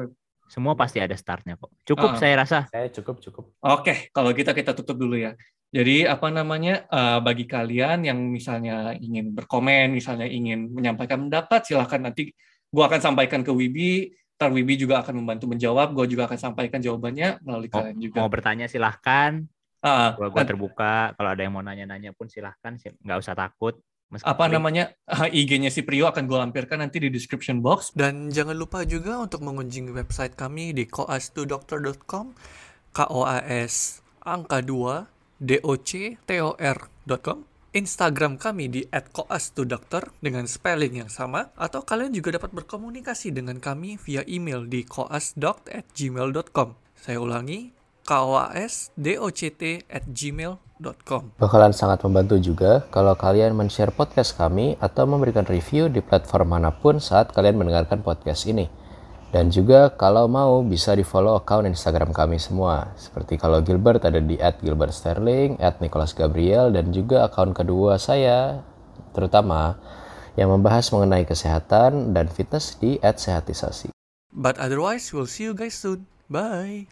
Semua pasti ada startnya kok. Cukup Ah. saya rasa. Saya cukup cukup. Oke, kalau kita kita tutup dulu ya. Jadi apa namanya eh, bagi kalian yang misalnya ingin berkomen, misalnya ingin menyampaikan pendapat, silahkan nanti gua akan sampaikan ke Wibi. Ntar Wibi juga akan membantu menjawab. Gue juga akan sampaikan jawabannya melalui Mau, kalian juga. mau bertanya silahkan. Ah, Gua, gua terbuka. Kalau ada yang mau nanya-nanya pun silahkan. Sil- Nggak usah takut. Meskipun apa namanya IG-nya si Prio akan gue lampirkan nanti di description box. Dan jangan lupa juga untuk mengunjungi website kami di koas2doctor.com K-O-A-S angka 2 D-O-C-T-O-R.com Instagram kami di @koas2doctor dengan spelling yang sama atau kalian juga dapat berkomunikasi dengan kami via email di koasdoct@gmail.com. Saya ulangi koasdoct@gmail.com. Bakalan sangat membantu juga kalau kalian men-share podcast kami atau memberikan review di platform mana pun saat kalian mendengarkan podcast ini. Dan juga kalau mau bisa di follow account Instagram kami semua. Seperti kalau Gilbert ada di @gilbertsterling, @nicholasgabriel dan juga akun kedua saya terutama yang membahas mengenai kesehatan dan fitness di @sehatisasi. But otherwise, we'll see you guys soon. Bye.